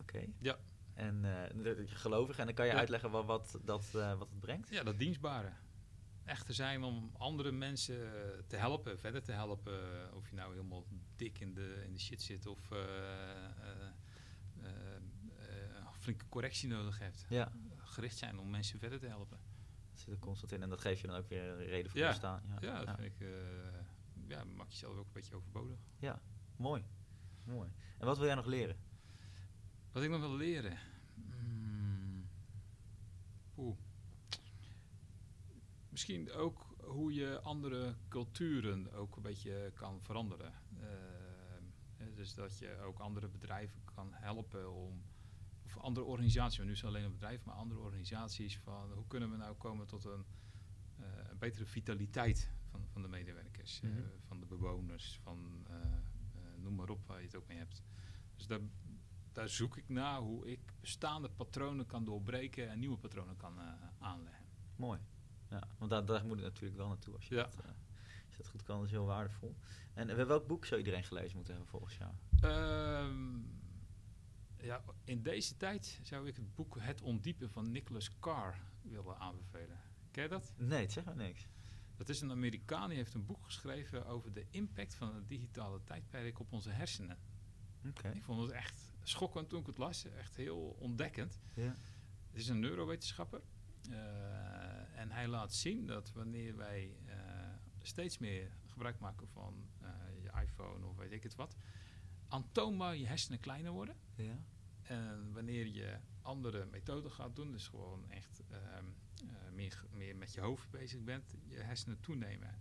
Oké. Ja. En dat je gelovig, en dan kan je Ja. uitleggen wat, wat, dat, eh, wat het brengt? Ja, dat dienstbare. Echt te zijn om andere mensen te helpen, verder te helpen. Of je nou helemaal dik in de, in de shit zit of een flinke correctie nodig hebt. Ja, Gericht zijn om mensen verder te helpen. dat zit er constant in. En dat geeft je dan ook weer een reden voor Ja. te staan. Ja, Ja, dat ja. vind ik. ja, maak jezelf ook een beetje overbodig. Mooi. Mooi. En wat wil jij nog leren? Wat ik nog wil leren. Hmm. Oeh. Misschien ook hoe je andere culturen ook een beetje kan veranderen. Eh, dus dat je ook andere bedrijven kan helpen om. Of andere organisaties, want nu is het alleen een bedrijf, maar andere organisaties van hoe kunnen we nou komen tot een, eh, een betere vitaliteit van, van de medewerkers, eh, Mhm. van de bewoners, van noem maar op waar je het ook mee hebt. Dus daar, daar zoek ik naar hoe ik bestaande patronen kan doorbreken en nieuwe patronen kan eh, aanleggen. Mooi. Ja, want daar, daar moet het natuurlijk wel naartoe als je, Ja. dat, eh, als je dat goed kan. Dat is heel waardevol. En welk boek zou iedereen gelezen moeten hebben volgens jou? Ehm, ja, in deze tijd zou ik het boek Het Ondiepen van Nicholas Carr willen aanbevelen. Ken je dat? Nee, het zegt maar niks. Dat is een Amerikaan die heeft een boek geschreven over de impact van het digitale tijdperk op onze hersenen. Ik vond het echt schokkend toen ik het las, echt heel ontdekkend. Ja. Het is een neurowetenschapper. eh, en hij laat zien dat wanneer wij eh, steeds meer gebruik maken van eh, je iPhone of weet ik het wat, aantoonbaar je hersenen kleiner worden. En wanneer je andere methoden gaat doen, dus gewoon echt ehm, eh, meer, meer met je hoofd bezig bent, je hersenen toenemen.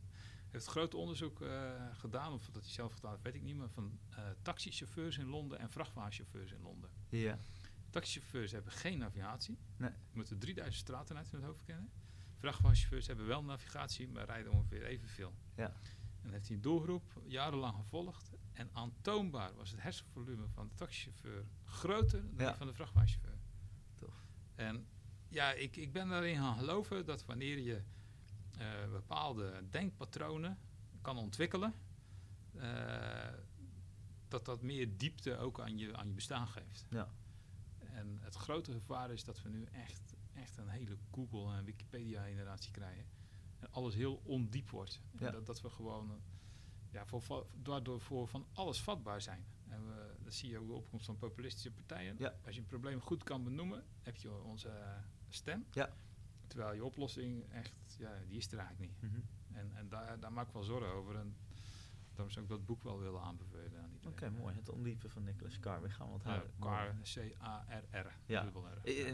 Heeft groot onderzoek eh, gedaan, of dat hij zelf gedaan heeft, weet ik niet, maar van eh taxichauffeurs in Londen en vrachtwagenchauffeurs in Londen. Ja. Taxichauffeurs hebben geen navigatie. Nee. Moeten 3000 straten uit hun hoofd kennen. Vrachtwagenchauffeurs hebben wel navigatie, maar rijden ongeveer evenveel. Ja. En heeft hij een doelgroep jarenlang gevolgd. En aantoonbaar was het hersenvolume van de taxichauffeur groter dan Ja. die van de vrachtwagenchauffeur. En ja, ik, ik ben daarin gaan geloven dat wanneer je eh, bepaalde denkpatronen kan ontwikkelen, eh, dat dat meer diepte ook aan je, aan je bestaan geeft. Ja. En het grote gevaar is dat we nu echt, echt een hele Google- en Wikipedia-generatie krijgen. En alles heel ondiep wordt. En dat, dat we gewoon ja, voor, daardoor voor van alles vatbaar zijn. En we, dat zie je ook de opkomst van populistische partijen. Ja. Als je een probleem goed kan benoemen, heb je onze stem. Ja. Terwijl je oplossing echt, ja, die is er eigenlijk niet. Mhm. En, en daar, daar maak ik wel zorgen over. En daarom zou ik dat boek wel willen aanbevelen aan Oké, iedereen. mooi. Het ondiepen van Nicholas Carr. We gaan we Ja, onthouden. Mooi. K-C-A-R-R. Ja.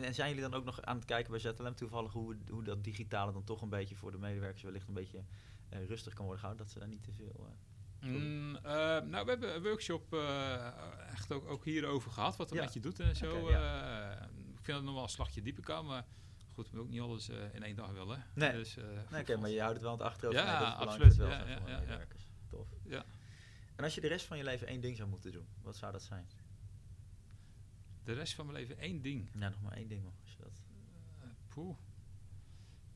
en zijn jullie dan ook nog aan het kijken bij ZLM toevallig hoe, hoe dat digitale dan toch een beetje voor de medewerkers wellicht een beetje eh, rustig kan worden gehouden? Dat ze daar niet te veel... eh, Mm, eh, nou, we hebben een workshop eh, echt ook, ook hierover gehad, wat een Ja. beetje doet en zo. Ja. Eh, ik vind het nog wel een slagje dieper kan, maar goed, we ook niet alles in één dag willen. Nee. Dus, Nee, oké, maar je houdt het wel aan het achterhoofd. Ja, nee, dat absoluut. dat is Ja, ja, ja. Tof. Ja. En als je de rest van je leven één ding zou moeten doen, wat zou dat zijn? De rest van mijn leven één ding. Ja, nog maar één ding. man, Als je dat... Eh, poeh.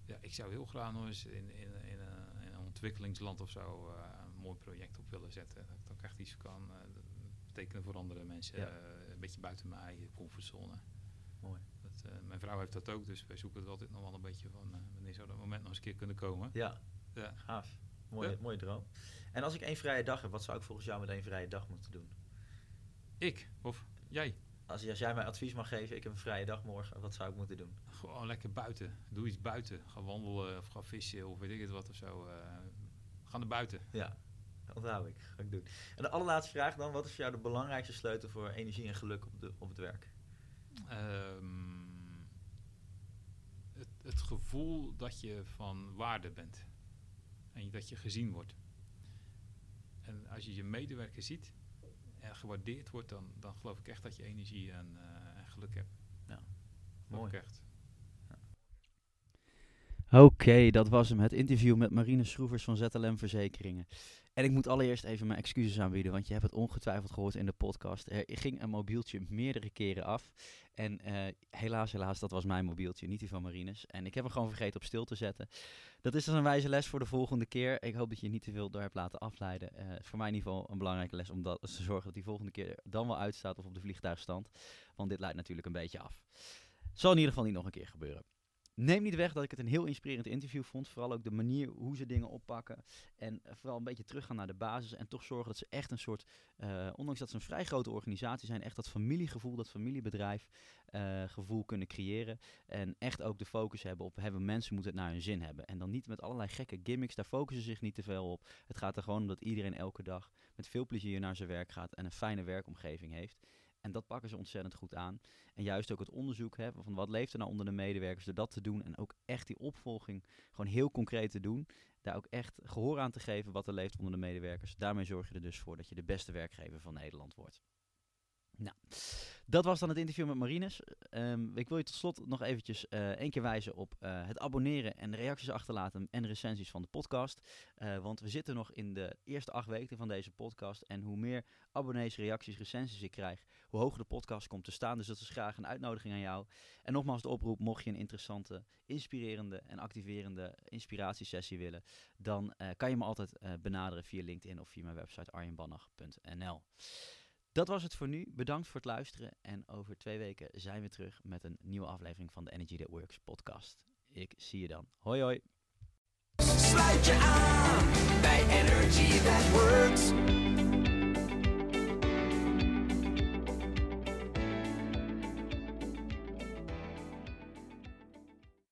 Ja, ik zou heel graag nog eens in, in, in, een, in een ontwikkelingsland of zo mooi project op willen zetten. Dat ik ook echt iets kan eh, betekenen voor andere mensen. Ja. Eh, een beetje buiten mijn eigen comfortzone. Mooi. Dat, eh, mijn vrouw heeft dat ook, dus wij zoeken het altijd nog wel een beetje van eh, wanneer zou dat moment nog eens een keer kunnen komen. Ja, Ja. gaaf. Mooie, Ja. mooie droom. En als ik één vrije dag heb, wat zou ik volgens jou met één vrije dag moeten doen? Ik of jij. Als, als jij mij advies mag geven, ik heb een vrije dag morgen, wat zou ik moeten doen? Gewoon lekker buiten. Doe iets buiten. Ga wandelen of ga vissen of weet ik het wat of zo. eh, ga naar buiten. Ja, onthoud ik. Ga ik doen. En de allerlaatste vraag dan, wat is voor jou de belangrijkste sleutel voor energie en geluk op, de, op het werk? Ehm, het, het gevoel dat je van waarde bent. En dat je gezien wordt. En als je je medewerker ziet en gewaardeerd wordt, dan, dan geloof ik echt dat je energie en, eh, en geluk hebt. Geloof Mooi. ik echt. Oké, dat was hem. Het interview met Marine Schroevers van ZLM Verzekeringen. En ik moet allereerst even mijn excuses aanbieden, want je hebt het ongetwijfeld gehoord in de podcast. Er ging een mobieltje meerdere keren af. En eh, helaas, helaas, dat was mijn mobieltje, niet die van Marines. En ik heb hem gewoon vergeten op stil te zetten. Dat is dus een wijze les voor de volgende keer. Ik hoop dat je niet te veel door hebt laten afleiden. Eh, voor mij in ieder geval een belangrijke les om dat, te zorgen dat die volgende keer dan wel uitstaat of op de vliegtuigstand. Want dit leidt natuurlijk een beetje af. Zal in ieder geval niet nog een keer gebeuren. Neem niet weg dat ik het een heel inspirerend interview vond. Vooral ook de manier hoe ze dingen oppakken. En eh, vooral een beetje teruggaan naar de basis. En toch zorgen dat ze echt een soort, uh, ondanks dat ze een vrij grote organisatie zijn, echt dat familiegevoel, dat familiebedrijf uh, gevoel kunnen creëren. En echt ook de focus hebben op hebben mensen moeten het naar hun zin hebben. En dan niet met allerlei gekke gimmicks, daar focussen ze zich niet te veel op. Het gaat er gewoon om dat iedereen elke dag met veel plezier naar zijn werk gaat en een fijne werkomgeving heeft. En dat pakken ze ontzettend goed aan. En juist ook het onderzoek hè, van wat leeft er nou onder de medewerkers, door dat te doen en ook echt die opvolging gewoon heel concreet te doen. Daar ook echt gehoor aan te geven wat er leeft onder de medewerkers. Daarmee zorg je er dus voor dat je de beste werkgever van Nederland wordt. Nou, dat was dan het interview met Marines. Um, ik wil je tot slot nog eventjes uh, één keer wijzen op uh, het abonneren en reacties achterlaten en recensies van de podcast. Uh, want we zitten nog in de eerste acht weken van deze podcast. En hoe meer abonnees, reacties, recensies ik krijg, hoe hoger de podcast komt te staan. Dus dat is graag een uitnodiging aan jou. En nogmaals de oproep, mocht je een interessante, inspirerende en activerende inspiratiesessie willen, dan kan je me altijd benaderen via LinkedIn of via mijn website arjenbannach.nl. Dat was het voor nu. Bedankt voor het luisteren. En over twee weken zijn we terug met een nieuwe aflevering van de Energy That Works podcast. Ik zie je dan. Hoi hoi.